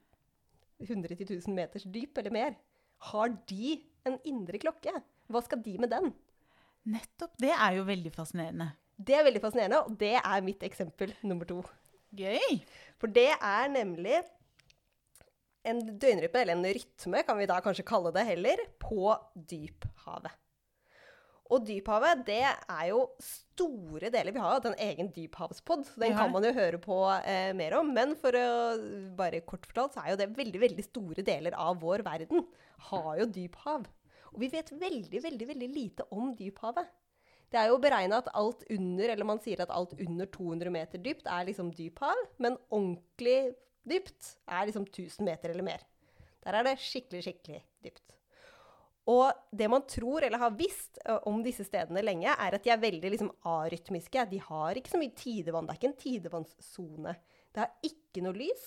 100 000 meters dyp eller mer. Har de en indre klokke? Hva skal de med den? Nettopp. Det er jo veldig fascinerende. Det er veldig fascinerende, og det er mitt eksempel nummer to. Gøy. For det er nemlig en døgnrype, eller en rytme kan vi da kanskje kalle det heller, på dyphavet. Og dyphavet, det er jo store deler Vi har jo hatt en egen dyphavspod, så den ja. kan man jo høre på eh, mer om. Men for å bare kort fortalt, så er jo det veldig, veldig store deler av vår verden har jo dyphav. Og vi vet veldig, veldig, veldig lite om dyphavet. Det er jo beregna at alt under, eller man sier at alt under 200 meter dypt er liksom dyphav, men ordentlig dypt er liksom 1000 meter eller mer. Der er det skikkelig, skikkelig dypt. Og det man tror, eller har visst om disse stedene lenge, er at de er veldig liksom, arytmiske. De har ikke så mye tidevann. Det er ikke en tidevannssone. Det har ikke noe lys.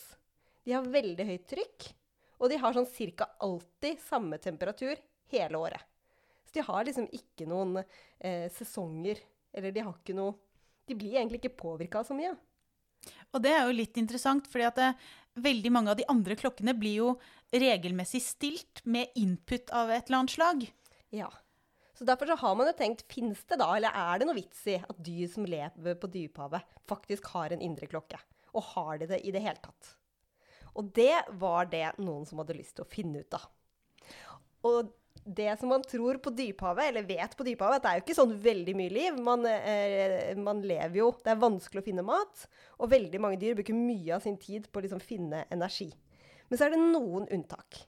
De har veldig høyt trykk. Og de har sånn cirka alltid samme temperatur hele året. Så de har liksom ikke noen eh, sesonger. Eller de har ikke noe De blir egentlig ikke påvirka så mye. Og det er jo litt interessant, fordi at det, veldig mange av de andre klokkene blir jo regelmessig stilt med input av et eller annet slag. Ja. Så derfor så har man jo tenkt, fins det da, eller er det noe vits i at dyr som lever på dyphavet, faktisk har en indre klokke? Og har de det i det hele tatt? Og det var det noen som hadde lyst til å finne ut av. Og det som man tror på dyphavet, eller vet på dyphavet, at det er jo ikke sånn veldig mye liv. Man, eh, man lever jo Det er vanskelig å finne mat, og veldig mange dyr bruker mye av sin tid på å liksom finne energi. Men så er det noen unntak.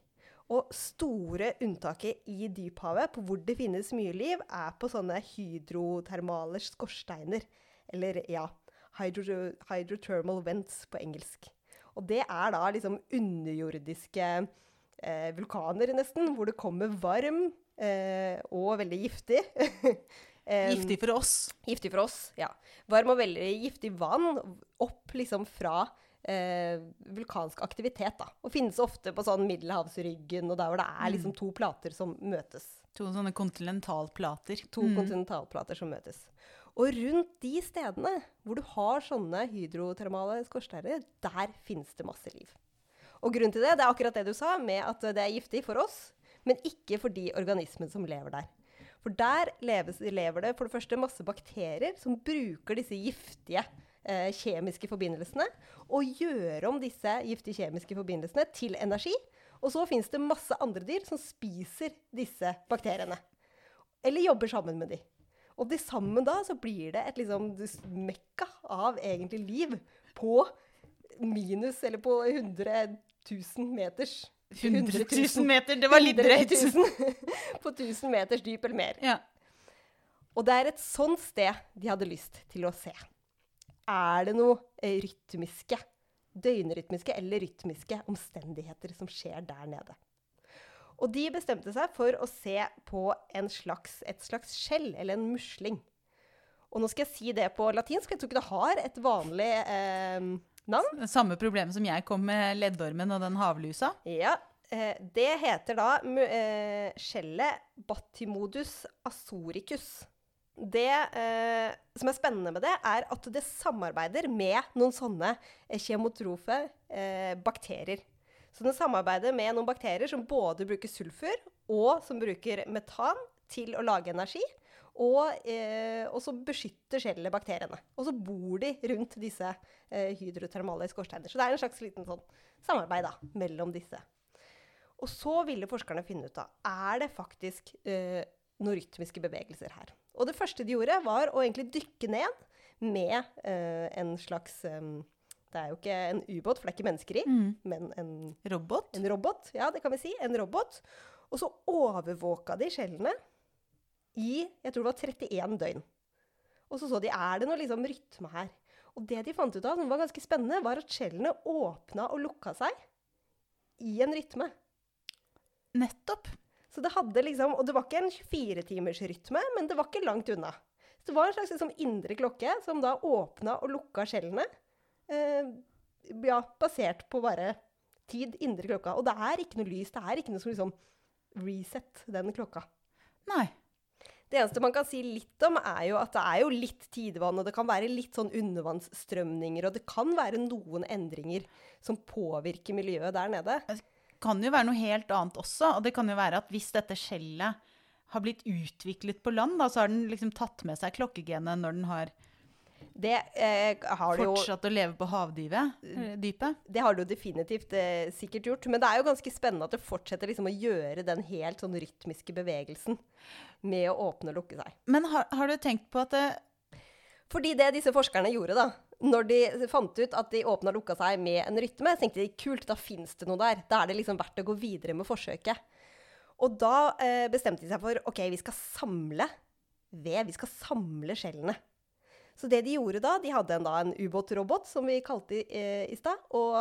Og store unntaket i dyphavet på hvor det finnes mye liv, er på sånne hydrotermale skorsteiner. Eller ja, hydro, vents på engelsk. Og det er da liksom underjordiske eh, vulkaner, nesten, hvor det kommer varm eh, og veldig giftig. um, Giftig for oss. Giftig for oss, ja. Varm og veldig giftig vann opp liksom fra eh, vulkansk aktivitet. da. Og finnes ofte på sånn middelhavsryggen, og der hvor det er liksom to plater som møtes. To sånne kontinentalplater. To kontinentalplater som møtes. Og rundt de stedene hvor du har sånne hydrotermale skorsteiner, der finnes det masse liv. Og grunnen til det, det er akkurat det du sa, med at det er giftig for oss, men ikke for de organismene som lever der. For der leves, lever det for det første masse bakterier som bruker disse giftige eh, kjemiske forbindelsene og gjør om disse giftige kjemiske forbindelsene til energi. Og så fins det masse andre dyr som spiser disse bakteriene. Eller jobber sammen med de. Og til sammen da så blir det et liksom mekka av egentlig liv på minus, eller på 100 000 meters 100 000 meter, det var litt 100 drøyt. på 1000 meters dyp eller mer. Ja. Og det er et sånt sted de hadde lyst til å se. Er det noe rytmiske, døgnrytmiske eller rytmiske omstendigheter som skjer der nede? Og de bestemte seg for å se på en slags, et slags skjell, eller en musling. Og nå skal jeg si det på latinsk, for jeg tror ikke det har et vanlig eh, navn. Samme problem som jeg kom med leddormen og den havlusa. Ja, eh, det heter da eh, skjellet Batimodus asoricus. Det eh, som er spennende med det, er at det samarbeider med noen sånne eh, kjemotrofe eh, bakterier. Så det samarbeider med noen bakterier som både bruker sulfur, og som bruker metan til å lage energi. Og, eh, så beskytter skjellet bakteriene. Og så bor de rundt disse eh, hydrotermale skorsteiner. Så det er en slags liten sånn samarbeid da, mellom disse. Og så ville forskerne finne ut av er det faktisk eh, noen rytmiske bevegelser her. Og det første de gjorde, var å egentlig dykke ned med uh, en slags um, Det er jo ikke en ubåt, for det er ikke mennesker i, men en Robot. en robot, ja, det kan vi si. En robot. Og så overvåka de skjellene i jeg tror det var 31 døgn. Og så så de er det noe liksom rytme her. Og det de fant ut av, som var ganske spennende, var at skjellene åpna og lukka seg i en rytme. Nettopp. Så det hadde liksom, Og det var ikke en 24-timersrytme, men det var ikke langt unna. Så det var en slags liksom indre klokke som da åpna og lukka skjellene. Eh, ja, basert på bare tid, indre klokka. Og det er ikke noe lys. Det er ikke noe som liksom reset den klokka. Nei. Det eneste man kan si litt om, er jo at det er jo litt tidevann, og det kan være litt sånn undervannsstrømninger, og det kan være noen endringer som påvirker miljøet der nede. Kan jo være noe helt annet også. Og det kan jo være at hvis dette skjellet har blitt utviklet på land, da, så har den liksom tatt med seg klokkegenet når den har Det eh, har det jo fortsatt å leve på havdypet. dypet. Det har det jo definitivt eh, sikkert gjort. Men det er jo ganske spennende at det fortsetter liksom å gjøre den helt sånn rytmiske bevegelsen med å åpne og lukke seg. Men har, har du tenkt på at det, Fordi det disse forskerne gjorde, da, når de fant ut at de åpna og lukka seg med en rytme, så tenkte de kult, da fins det noe der. Da er det liksom verdt å gå videre med forsøket. Og da eh, bestemte de seg for OK, vi skal samle ved. Vi skal samle skjellene. Så det de gjorde da, de hadde en, da, en ubåtrobot, som vi kalte eh, i stad, og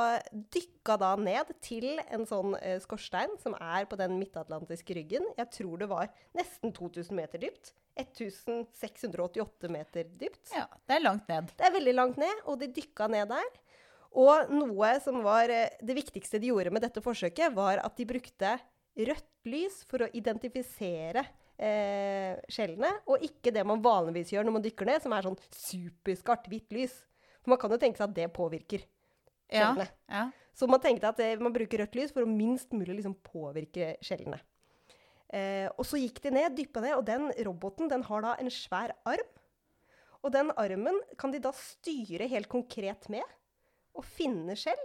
dykka da ned til en sånn eh, skorstein som er på den midtatlantiske ryggen. Jeg tror det var nesten 2000 meter dypt. 1688 meter dypt. Ja, det er langt ned. Det er veldig langt ned, og de dykka ned der. Og noe som var eh, det viktigste de gjorde med dette forsøket, var at de brukte rødt lys for å identifisere eh, skjellene, og ikke det man vanligvis gjør når man dykker ned, som er sånn superskarpt hvitt lys. For man kan jo tenke seg at det påvirker skjellene. ja. Så man tenkte at eh, man bruker rødt lys for å minst mulig liksom påvirke skjellene. Eh, og så gikk de ned, dyppa ned, og den roboten den har da en svær arm. Og den armen kan de da styre helt konkret med, og finne skjell.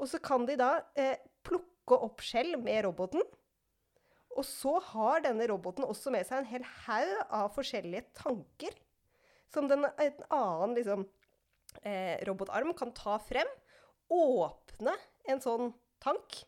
Og så kan de da eh, plukke opp skjell med roboten. Og så har denne roboten også med seg en hel haug av forskjellige tanker. Som den, en annen liksom, eh, robotarm kan ta frem åpne en sånn tank,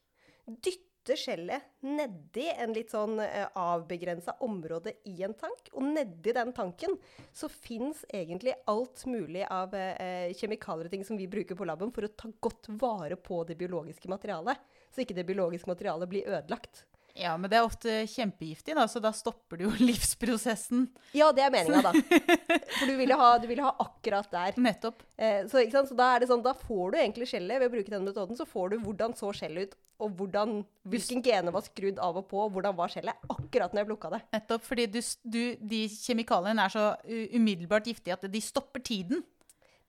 dytte skjellet nedi en litt sånn eh, avbegrensa område i en tank, og nedi den tanken så fins egentlig alt mulig av eh, kjemikalier og ting som vi bruker på laben for å ta godt vare på det biologiske materialet, så ikke det biologiske materialet blir ødelagt. Ja, men det er ofte kjempegiftig, da, så da stopper du jo livsprosessen. Ja, det er meninga, da. For du vil ha, du vil ha akkurat der. Nettopp. Eh, så, så da er det sånn, da får du egentlig skjellet ved å bruke denne metoden. Så får du hvordan så skjellet ut, og hvordan, hvilken gene var skrudd av og på, og hvordan var skjellet akkurat når jeg plukka det. Nettopp, fordi du, du, de kjemikaliene er så umiddelbart giftige at de stopper tiden.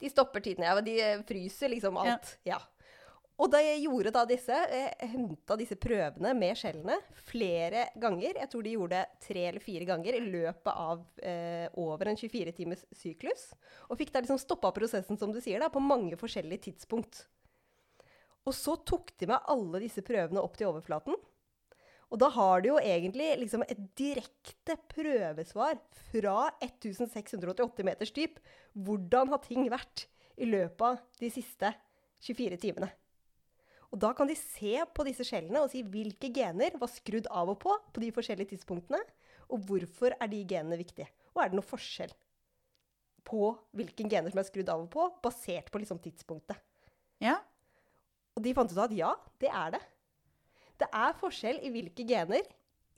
De stopper tiden, ja. De eh, fryser liksom alt. Ja. Og da jeg gjorde da disse, eh, henta disse prøvene med skjellene flere ganger. Jeg tror de gjorde det tre eller fire ganger i løpet av eh, over en 24 times syklus. Og fikk da liksom stoppa prosessen, som du sier, da, på mange forskjellige tidspunkt. Og så tok de med alle disse prøvene opp til overflaten. Og da har du jo egentlig liksom et direkte prøvesvar fra 1688 meters dyp. Hvordan har ting vært i løpet av de siste 24 timene? Og da kan de se på disse skjellene og si hvilke gener var skrudd av og på på de forskjellige tidspunktene, og hvorfor er de genene viktige. Og er det noe forskjell på hvilke gener som er skrudd av og på, basert på liksom tidspunktet. Ja, Og de fant ut at ja, det er det. Det er forskjell i hvilke gener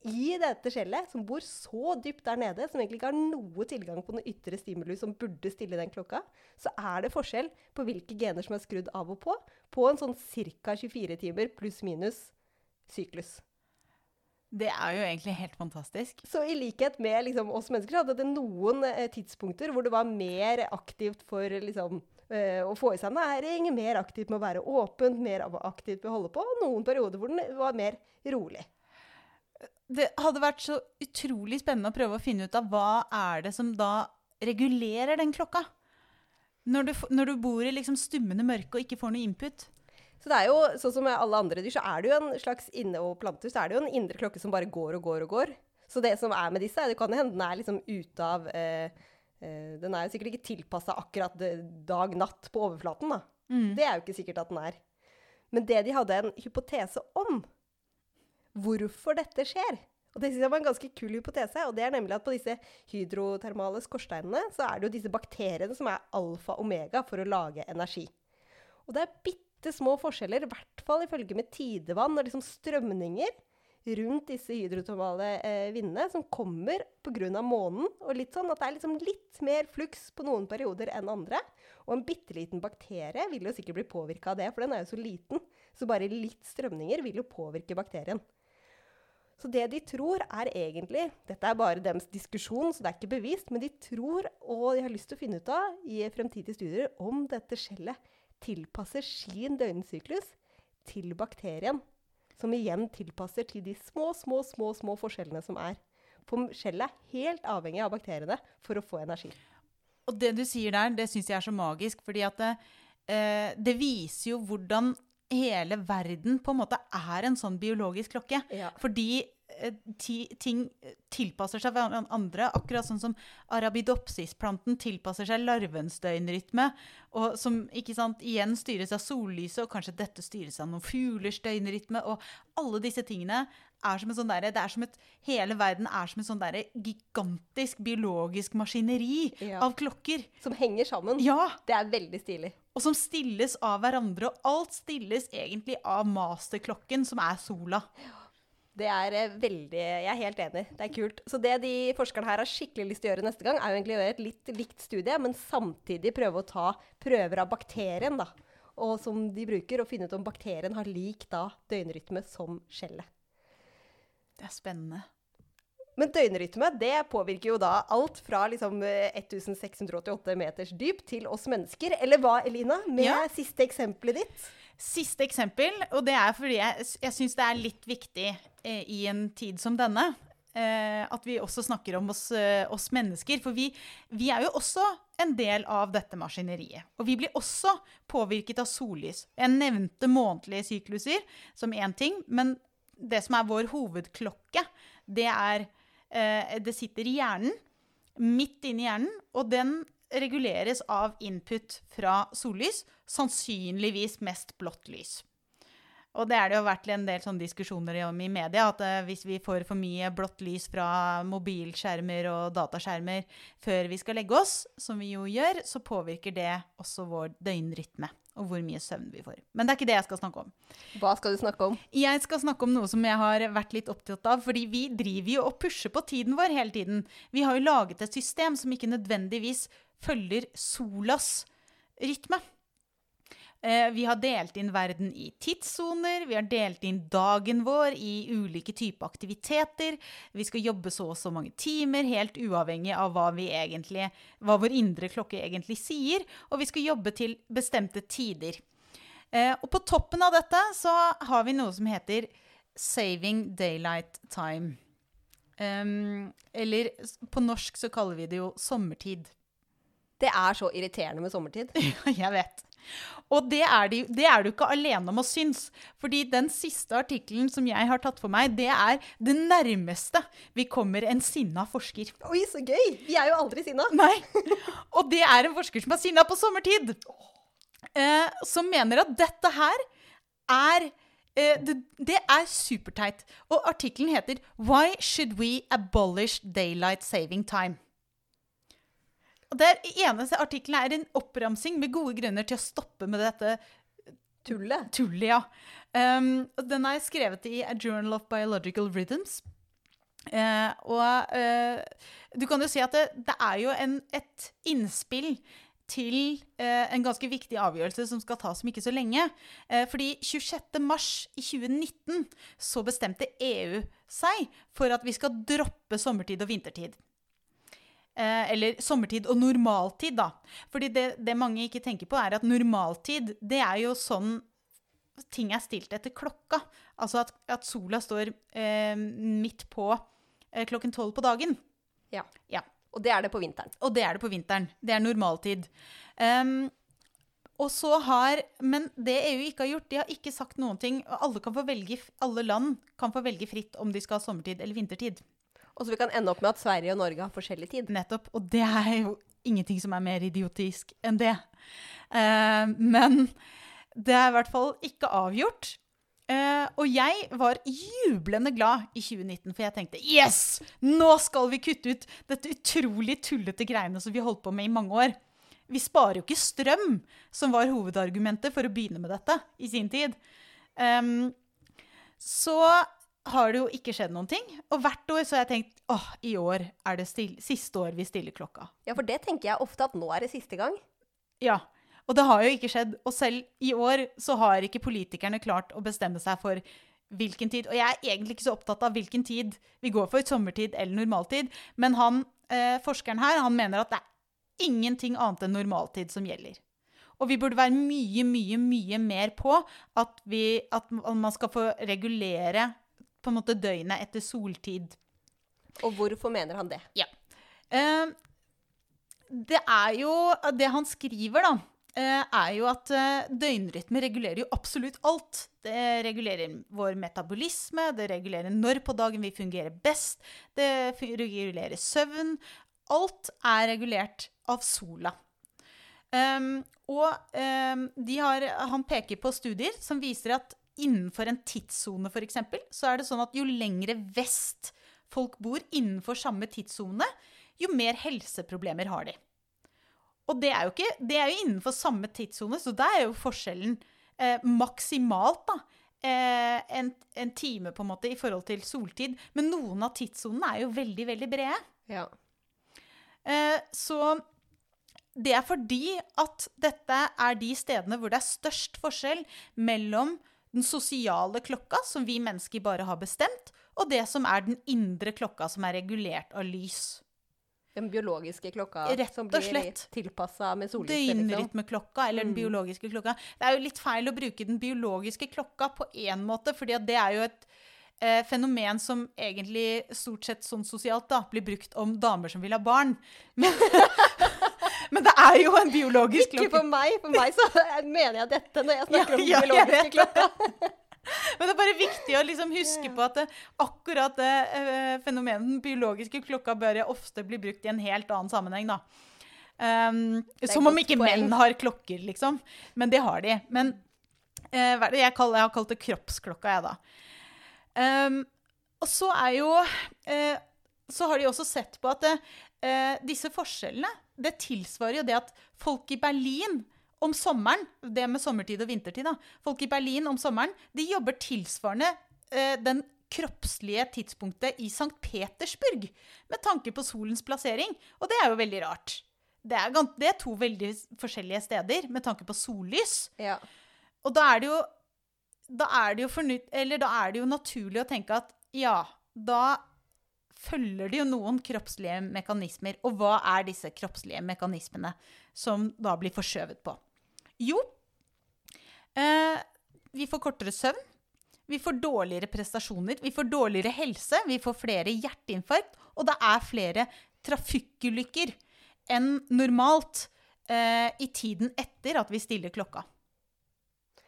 i dette skjellet, som bor så dypt der nede, som egentlig ikke har noe tilgang på noe ytre stimulus som burde stille den klokka, så er det forskjell på hvilke gener som er skrudd av og på, på en sånn ca. 24 timer pluss-minus syklus. det er jo egentlig helt fantastisk. Så i likhet med liksom, oss mennesker, så hadde det noen eh, tidspunkter hvor det var mer aktivt for liksom, eh, å få i seg næring, mer aktivt med å være åpent, mer aktivt med å holde på, og noen perioder hvor den var mer rolig. Det hadde vært så utrolig spennende å prøve å finne ut av hva er det som da regulerer den klokka. Når du, når du bor i liksom stummende mørke og ikke får noe input. Så det er jo, sånn som med alle andre dyr, så er det jo en slags inne- og plantehus. så er det jo en indre klokke som bare går og går og går. Så det som er med disse, er- det kan hende den er liksom ute av eh, eh, Den er jo sikkert ikke tilpassa akkurat dag-natt på overflaten, da. Det er jo ikke sikkert at den er. Men det de hadde en hypotese om, hvorfor dette skjer og det synes jeg var en ganske kul hypotese, og det er nemlig at på disse hydrotermale skorsteinene så er det jo disse bakteriene som er alfa og omega for å lage energi. Og det er bitte små forskjeller, i hvert fall ifølge med tidevann og liksom strømninger rundt disse hydrotermale eh, vindene som kommer pga. månen. Og litt sånn at det er liksom litt mer fluks på noen perioder enn andre. Og en bitte liten bakterie vil jo sikkert bli påvirka av det, for den er jo så liten. Så bare litt strømninger vil jo påvirke bakterien. Så det de tror er egentlig Dette er bare deres diskusjon, så det er ikke bevist. Men de tror, og de har lyst til å finne ut av i fremtidige studier, om dette skjellet tilpasser sin døgnsyklus til bakterien. Som igjen tilpasser til de små, små, små, små forskjellene som er For skjellet er helt avhengig av bakteriene for å få energi. Og det du sier der, det syns jeg er så magisk, fordi at det, eh, det viser jo hvordan hele verden på en måte er en sånn biologisk klokke. Ja. Fordi eh, ti, ting tilpasser seg hverandre, akkurat sånn som arabidopsisplanten tilpasser seg larvens døgnrytme, og som ikke sant, igjen styres av sollyset, og kanskje dette styres av noen fuglers døgnrytme, og alle disse tingene er som en sånn derre er Hele verden er som et sånn derre gigantisk biologisk maskineri Ja. av klokker. Som henger sammen. Ja! Det er veldig stilig. Og som stilles av hverandre. Og alt stilles egentlig av masterklokken, som er sola. Det er eh, veldig Jeg er helt enig. Det er kult. Så det de forskerne her har skikkelig lyst til å gjøre neste gang, er jo egentlig å gjøre et litt likt studie, men samtidig prøve å ta prøver av bakterien, da. Og som de bruker, og finne ut om bakterien har lik da døgnrytme som skjellet. Det er spennende. Men døgnrytme det påvirker jo da alt fra liksom eh, 1688 meters dyp til oss mennesker. Eller hva, Elina? Med Ja. siste eksempelet ditt. Siste eksempel, og det er fordi jeg, jeg syns det er litt viktig eh, i en tid som denne. Eh, at vi også snakker om oss, eh, oss mennesker. For vi, vi er jo også en del av dette maskineriet. Og vi blir også påvirket av sollys. Jeg nevnte månedlige sykluser som én ting, men det som er vår hovedklokke, det er eh, Det sitter i hjernen, midt inni hjernen, og den reguleres av input fra sollys, sannsynligvis mest blått lys. Og det er det jo vært en del diskusjoner om i media, at eh, hvis vi får for mye blått lys fra mobilskjermer og dataskjermer før vi skal legge oss, som vi jo gjør, så påvirker det også vår døgnrytme og hvor mye søvn vi får. Men det er ikke det jeg skal snakke om. Hva skal du snakke om? Jeg skal snakke om noe som jeg har vært litt opptatt av, fordi vi driver jo og pusher på tiden vår hele tiden. Vi har jo laget et system som ikke nødvendigvis følger solas rytme. Eh, Vi har delt inn verden i tidssoner, vi har delt inn dagen vår i ulike typer aktiviteter. Vi skal jobbe så og så mange timer, helt uavhengig av hva, vi egentlig, hva vår indre klokke egentlig sier. Og vi skal jobbe til bestemte tider. Eh, og på toppen av dette så har vi noe som heter Saving Daylight Time. Eller på norsk så kaller vi det jo sommertid. Det er så irriterende med sommertid. Jeg vet. Og det er, de, det er du ikke alene om å synes. Fordi den siste artikkelen som jeg har tatt for meg, det er det nærmeste vi kommer en sinna forsker. Oi, så gøy! Vi er jo aldri sinna. Nei. Og det er en forsker som er sinna på sommertid. Eh, som mener at dette her er eh, det, det er superteit. Og artikkelen heter 'Why should we abolish daylight saving time'? Og det er- eneste artikkelen er en oppramsing med gode grunner til å stoppe med dette Tullet. tullet, ja. Um, den er skrevet i A Journal of Biological Rhythms. Uh, og uh, du kan jo si at det, det er jo en, et innspill til uh, en ganske viktig avgjørelse som skal tas om ikke så lenge. Uh, fordi 26. mars 2019 så bestemte EU seg for at vi skal droppe sommertid og vintertid. Eh, eller sommertid og normaltid, da. Fordi det, det mange ikke tenker på, er at normaltid, det er jo sånn ting er stilt etter klokka. Altså at, at sola står eh, midt på eh, klokken tolv på dagen. Ja. Ja. Og det er det på vinteren. Og det er det på vinteren. Det er normaltid. Um, og så har, Men det EU ikke har gjort, de har ikke sagt noen ting. Alle, kan få velge, alle land kan få velge fritt om de skal ha sommertid eller vintertid. Og så vi kan ende opp med at Sverige og Norge har forskjellig tid. Nettopp. Og det er jo ingenting som er mer idiotisk enn det. Eh, men det er i hvert fall ikke avgjort. Uh, og jeg var jublende glad i 2019, for jeg tenkte yes! Nå skal vi kutte ut dette utrolig tullete greiene som vi holdt på med i mange år. Vi sparer jo ikke strøm, som var hovedargumentet for å begynne med dette i sin tid. Um, så har det jo ikke skjedd noen ting. Og hvert år så har jeg tenkt åh, i år er det still siste år vi stiller klokka. Ja, for det tenker jeg ofte at nå er det siste gang. Ja, og det har jo ikke skjedd. Og selv i år så har ikke politikerne klart å bestemme seg for hvilken tid. Og jeg er egentlig ikke så opptatt av hvilken tid vi går for, sommertid eller normaltid. Men han, eh, forskeren her han mener at det er ingenting annet enn normaltid som gjelder. Og vi burde være mye, mye, mye mer på at, vi, at man skal få regulere på en måte døgnet etter soltid. Og hvorfor mener han det? Ja. Eh, det er jo Det han skriver, da, eh, er jo at eh, døgnrytme regulerer jo absolutt alt. Det regulerer vår metabolisme, det regulerer når på dagen vi fungerer best, det regulerer søvn. Alt er regulert av sola. Um, og um, de har, han peker på studier som viser at innenfor en tidssone f.eks., så er det sånn at jo lengre vest folk bor innenfor samme tidssone, jo mer helseproblemer har de. Og det er jo, ikke, det er jo innenfor samme tidssone, så der er jo forskjellen eh, maksimalt da, eh, en, en time på en måte i forhold til soltid. Men noen av tidssonene er jo veldig, veldig brede. Ja. Eh, så det er fordi at dette er de stedene hvor det er størst forskjell mellom den sosiale klokka, som vi mennesker bare har bestemt, og det som er den indre klokka, som er regulert av lys. Den biologiske klokka Rett som blir tilpassa med sollyset, liksom. Døgnrytmeklokka eller den Mm. biologiske klokka. Det er jo litt feil å bruke den biologiske klokka på én måte, fordi det er jo et eh, fenomen som egentlig stort sett sånn sosialt da, blir brukt om damer som vil ha barn. Men, men det er jo en biologisk klokke. Ikke for meg. For meg så mener jeg dette når jeg snakker Ja, om den biologiske klokka. Men det er bare viktig å liksom huske på at det, akkurat det eh, fenomenet den biologiske klokka bør ofte bli brukt i en helt annen sammenheng, da. Um, som om ikke poeng. menn har klokker, liksom. Men det har de. Men eh, hva er det jeg, kaller, jeg har kalt det kroppsklokka, jeg, da. Um, og så er jo eh, Så har de også sett på at eh, disse forskjellene Det tilsvarer jo det at folk i Berlin om sommeren, det med sommertid og vintertid, da. Folk i Berlin om sommeren, de jobber tilsvarende eh, den kroppslige tidspunktet i St. Petersburg, med tanke på solens plassering. Og det er jo veldig rart. Det er, det er to veldig forskjellige steder med tanke på sollys. Ja. Og da er det jo da er det jo, fornytt, eller da er det jo naturlig å tenke at ja, da følger det jo noen kroppslige mekanismer. Og hva er disse kroppslige mekanismene som da blir forskjøvet på? Jo, eh, vi får kortere søvn. Vi får dårligere prestasjoner, vi får dårligere helse, vi får flere hjerteinfarkt, og det er flere trafikkulykker enn normalt eh, i tiden etter at vi stiller klokka.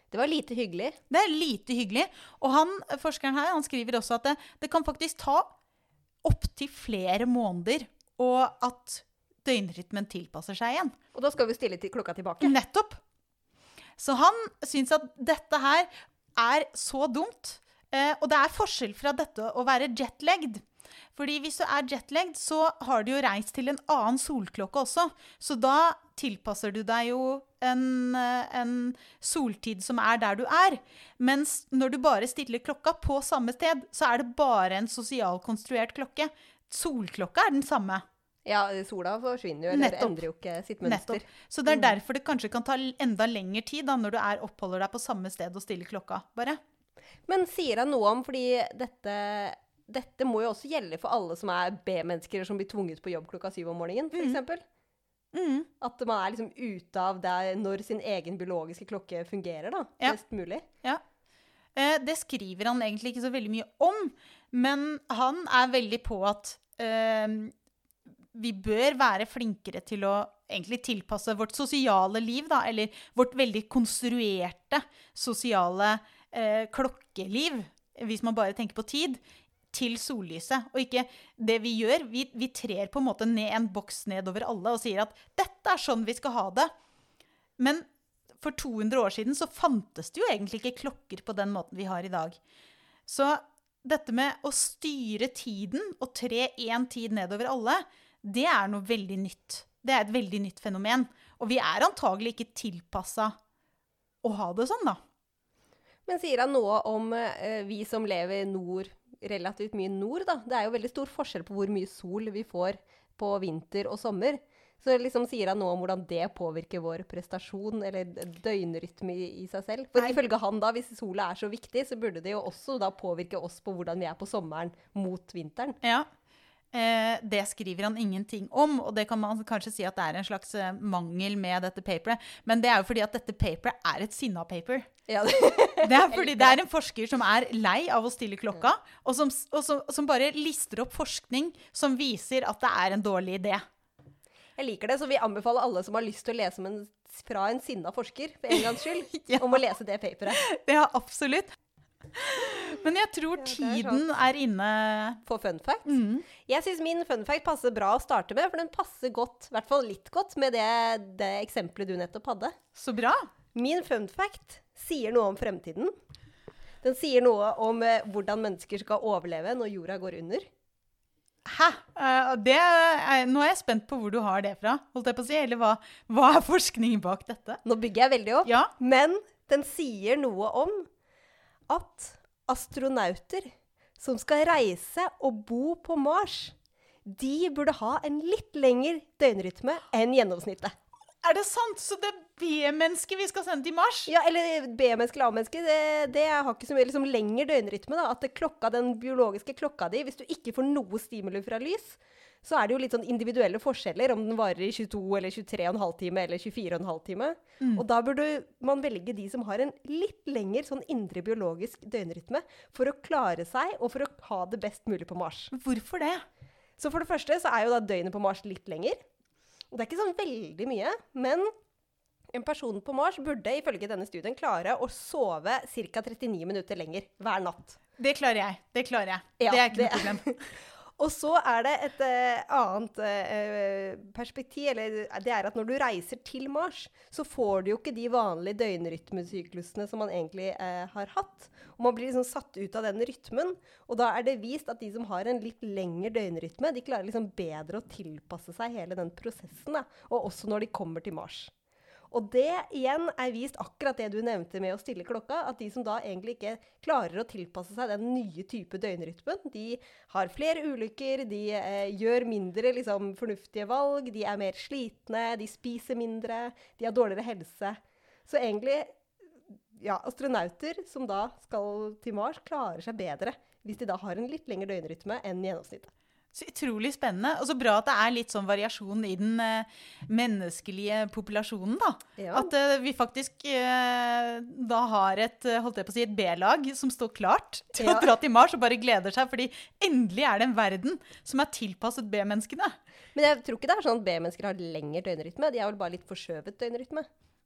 Det var lite hyggelig. Det er lite hyggelig. Og han, forskeren her han skriver også at det, det kan faktisk ta opptil flere måneder og at døgnrytmen tilpasser seg igjen. Og da skal vi stille til klokka tilbake. Nettopp. Så han syns at dette her er så dumt. Eh, og det er forskjell fra dette å være jetlagged. Fordi hvis du er jetlagd, så har du jo reist til en annen solklokke også. Så da tilpasser du deg jo en, eh, en soltid som er der du er. Mens når du bare stiller klokka på samme sted, så er det bare en sosialkonstruert klokke. Solklokka er den samme. Ja, sola forsvinner jo, eller Nettopp. endrer jo ikke sitt mønster. Nettopp. Så det er derfor det kanskje kan ta enda lengre tid da, når du er oppholder deg på samme sted og stiller klokka. bare. Men sier han noe om, fordi dette, dette må jo også gjelde for alle som er B-mennesker som blir tvunget på jobb klokka syv om morgenen, f.eks. eksempel. Mm. At man er liksom ute av der når sin egen biologiske klokke fungerer, da. Ja. Best mulig. Ja. Eh, det skriver han egentlig ikke så veldig mye om, men han er veldig på at eh, vi bør være flinkere til å egentlig tilpasse vårt sosiale liv, da, eller vårt veldig konstruerte sosiale eh, klokkeliv, hvis man bare tenker på tid, til sollyset. Og ikke det vi gjør. Vi, vi trer på en måte ned en boks nedover alle og sier at dette er sånn vi skal ha det. Men for 200 år siden så fantes det jo egentlig ikke klokker på den måten vi har i dag. Så dette med å styre tiden og tre én tid nedover alle, det er noe veldig nytt. Det er et veldig nytt fenomen. Og vi er antagelig ikke tilpassa å ha det sånn, da. Men sier han noe om eh, vi som lever nord, relativt mye nord, da? Det er jo veldig stor forskjell på hvor mye sol vi får på vinter og sommer. Så liksom sier han noe om hvordan det påvirker vår prestasjon eller døgnrytme i, i seg selv. For Nei. ifølge han da, hvis sola er så viktig, så burde det jo også da påvirke oss på hvordan vi er på sommeren mot vinteren. Ja. Eh, det skriver han ingenting om, og det kan man kanskje si at det er en slags eh, mangel med dette paperet. Men det er jo fordi at dette paperet er et sinna-paper. Ja, Det er fordi det er en forsker som er lei av å stille klokka, og som, og som, som bare lister opp forskning som viser at det er en dårlig idé. Jeg liker det, så vi anbefaler alle som har lyst til å lese en, fra en sinna forsker, for en gangs skyld, Ja. om å lese det paperet. Ja, absolutt. Men jeg tror tiden er inne For fun fact. mm. Jeg syns min fun fact passer bra å starte med, for den passer godt, i hvert fall litt godt, med det, det eksempelet du nettopp hadde. Så bra. Min fun fact sier noe om fremtiden. Den sier noe om eh, hvordan mennesker skal overleve når jorda går under. Hæ? Uh, det er, nå er jeg spent på hvor du har det fra. holdt jeg på å si, Eller hva, hva er forskningen bak dette? Nå bygger jeg veldig opp. Ja, Men den sier noe om at astronauter som skal reise og bo på Mars, de burde ha en litt lengre døgnrytme enn gjennomsnittet. Er det sant? Så det er B-mennesket vi skal sende til Mars? Ja, eller B-menneske eller A-menneske, det, det har ikke så mye liksom, lengre døgnrytme. da, At klokka, den biologiske klokka di, hvis du ikke får noe stimuli fra lys, så er det jo litt sånn individuelle forskjeller om den varer i 22 eller 23,5 time eller 24,5 time. Og da burde man velge de som har en litt lengre sånn indre biologisk døgnrytme for å klare seg og for å ha det best mulig på Mars. Hvorfor det? Så for det første så er jo da døgnet på Mars litt lenger. Og det er ikke sånn veldig mye, men en person på Mars burde ifølge denne studien klare å sove ca. 39 minutter lenger hver natt. Det klarer jeg. Det klarer jeg. Ja, det er ikke noe problem. Og så er det et uh, annet uh, perspektiv, eller det er at når du reiser til Mars, så får du jo ikke de vanlige døgnrytmesyklusene som man egentlig uh, har hatt. Og man blir liksom satt ut av den rytmen. Og da er det vist at de som har en litt lengre døgnrytme, de klarer liksom bedre å tilpasse seg hele den prosessen. Da. Og også når de kommer til Mars. Og det igjen er vist akkurat det du nevnte med å stille klokka, at de som da egentlig ikke klarer å tilpasse seg den nye type døgnrytmen, de har flere ulykker, de eh, gjør mindre liksom, fornuftige valg, de er mer slitne, de spiser mindre, de har dårligere helse. Så egentlig, ja, astronauter som da skal til Mars, klarer seg bedre hvis de da har en litt lengre døgnrytme enn gjennomsnittet. Så utrolig spennende. Og så bra at det er litt sånn variasjon i den eh, menneskelige populasjonen, da. Ja. At eh, vi faktisk eh, da har et, eh, holdt jeg på å si, et B-lag som står klart til Ja. å dra til Mars og bare gleder seg, fordi endelig er det en verden som er tilpasset B-menneskene. Men jeg tror ikke det er sånn at B-mennesker har lengre døgnrytme, de har vel bare litt forskjøvet døgnrytme.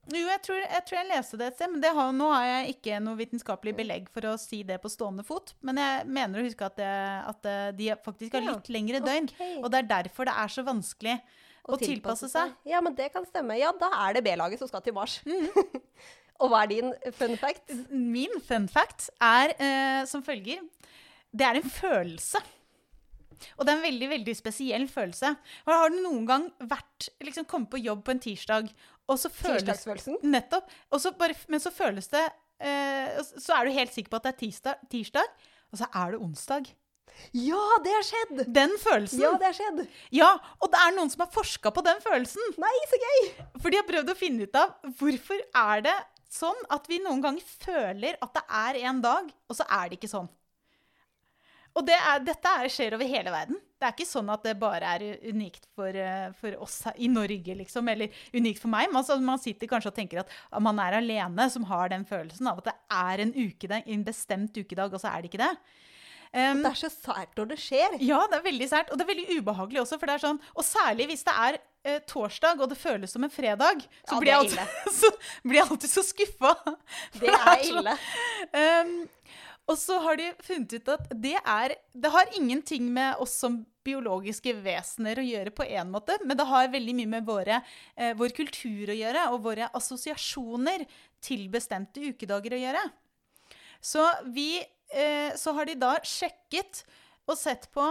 Jo, jeg tror, jeg tror jeg leste det et sted, men det har, nå har jeg ikke noe vitenskapelig belegg for å si det på stående fot. Men jeg mener å huske at, det, at eh, de faktisk har litt lengre døgn. Okay. Og det er derfor det er så vanskelig å, tilpasse seg. Ja, men det kan stemme. Ja, da er det B-laget som skal til Mars. Mm. og hva er din fun fact? Min fun fact er eh, som følger. Det er en følelse. Og det er en veldig veldig spesiell følelse. Har du noen gang vært, liksom kommet på jobb på en tirsdag, og så føles Tirsdagsfølelsen? Nettopp. Og så bare, men så føles det eh, Så er du helt sikker på at det er tirsdag, tirsdag, og så er det onsdag. Ja, det har skjedd! Den følelsen. Ja, det har skjedd. Ja, og det er noen som har forska på den følelsen. Nei, så gøy! For de har prøvd å finne ut av hvorfor er det sånn at vi noen ganger føler at det er en dag, og så er det ikke sånn. Og det er, dette er, skjer over hele verden. Det er ikke sånn at det bare er unikt for, eh, for oss i Norge, liksom, eller unikt for meg. Man, man sitter kanskje og tenker at man er alene som har den følelsen av at det er en, ukedag, en bestemt ukedag, og så er det ikke det. Um, Det er så sært når det skjer. ja, det er veldig sært. Og det er veldig ubehagelig også. for det er sånn, Og særlig hvis det er eh, torsdag og det føles som en fredag, så, Ja, blir, det jeg alltid, så blir jeg alltid så skuffa. Det er ille. Um, og så har de funnet ut at det er Det har ingenting med oss som biologiske vesener å gjøre på én måte, men det har veldig mye med våre, eh, vår kultur å gjøre, og våre assosiasjoner til bestemte ukedager å gjøre. Så, vi, eh, så har de da sjekket og sett på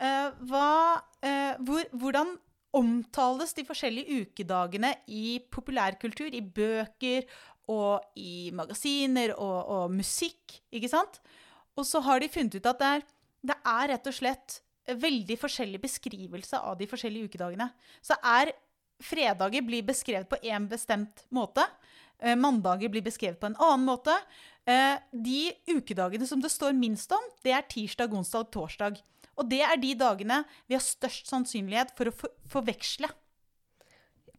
eh, hva, eh, hvor, hvordan omtales de forskjellige ukedagene i populærkultur, i bøker og i magasiner og, og musikk, ikke sant? Og så har de funnet ut at det er, det er rett og slett veldig forskjellig beskrivelse av de forskjellige ukedagene. Så er fredager blir beskrevet på én bestemt måte. Eh, mandager blir beskrevet på en annen måte. Eh, de ukedagene som det står minst om, det er tirsdag, onsdag og torsdag. Og det er de dagene vi har størst sannsynlighet for å for forveksle.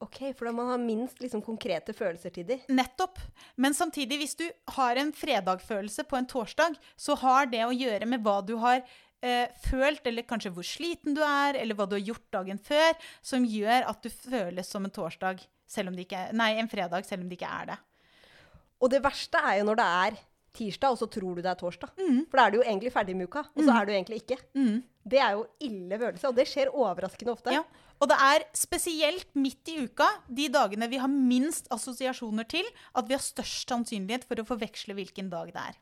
Ok, for da man har minst liksom, konkrete følelser til de. Nettopp. Men samtidig, hvis du har en fredagfølelse på en torsdag, så har det å gjøre med hva du har eh, følt, eller kanskje hvor sliten du er, eller hva du har gjort dagen før, som gjør at du føles som en torsdag, selv om det ikke, nei, en fredag, selv om det ikke er det. Og det verste er jo når det er tirsdag, og så tror du det er torsdag. For da er du jo egentlig ferdig med uka, og så er du egentlig ikke. Det er jo ille følelse, og det skjer overraskende ofte. Ja. Og det er spesielt midt i uka, de dagene vi har minst assosiasjoner til, at vi har størst sannsynlighet for å forveksle hvilken dag det er.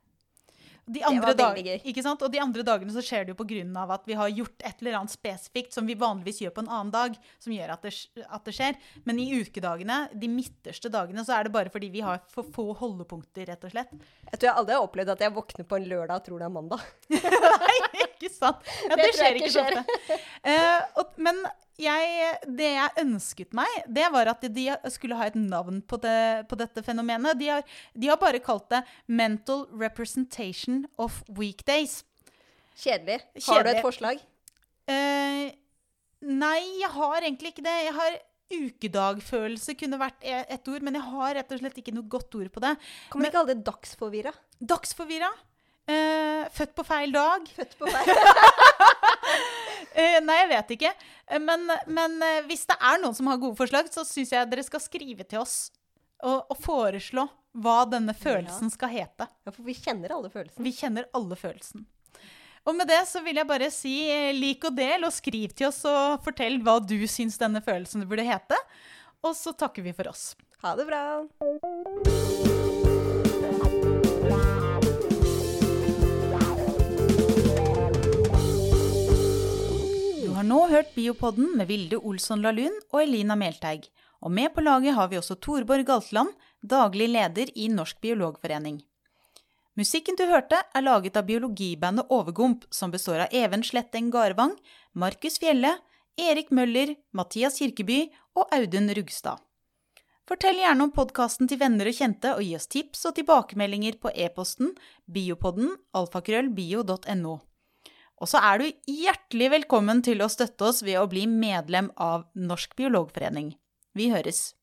De andre var dag- veldig gøy. Ikke sant? Og de andre dagene så skjer det jo på grunn av at vi har gjort et eller annet spesifikt som vi vanligvis gjør på en annen dag, som gjør at det, at det skjer. Men i ukedagene, de midterste dagene, så er det bare fordi vi har for få holdepunkter, rett og slett. Jeg tror jeg aldri har opplevd at jeg våkner på en lørdag og tror det er mandag. Nei, ikke sant? Ja, det, Det skjer ikke ikke så ofte. Uh, og, men jeg, det jeg ønsket meg, det var at de skulle ha et navn på, det, på dette fenomenet. De har, de har bare kalt det 'mental representation of weekdays'. Kjedelig. Har du et forslag? Uh, nei, jeg har egentlig ikke det. Jeg har Ukedagfølelse kunne vært e- et ord, men jeg har rett og slett ikke noe godt ord på det. Kan man ikke kalle det dagsforvirra? Dagsforvirra. Uh, født på feil dag. Født på feil nei, jeg vet ikke. Eh, Men, men eh, hvis det er noen som har gode forslag, så syns jeg dere skal skrive til oss og, og foreslå hva denne følelsen skal hete. Ja, for vi kjenner alle følelsene. Vi kjenner alle følelsen. Og med det så vil jeg bare si eh, lik og del, og skriv til oss og fortell hva du syns denne følelsen burde hete. Og så takker vi for oss. Ha det bra. Nå hørt Biopodden med Vilde Olsson Lahlun og Elina Melteig. Og med på laget har vi også Torborg Galtland, daglig leder i Norsk biologforening. Musikken du hørte, er laget av biologibandet Overgump, som består av Even Sletteng Garvang, Markus Fjelle, Erik Møller, Mathias Kirkeby og Audun Rugstad. Fortell gjerne om podkasten til venner og kjente, og gi oss tips og tilbakemeldinger på e-posten biopodden alfakrøllbio.no. Og så er du hjertelig velkommen til å støtte oss ved å bli medlem av Norsk biologforening. Vi høres.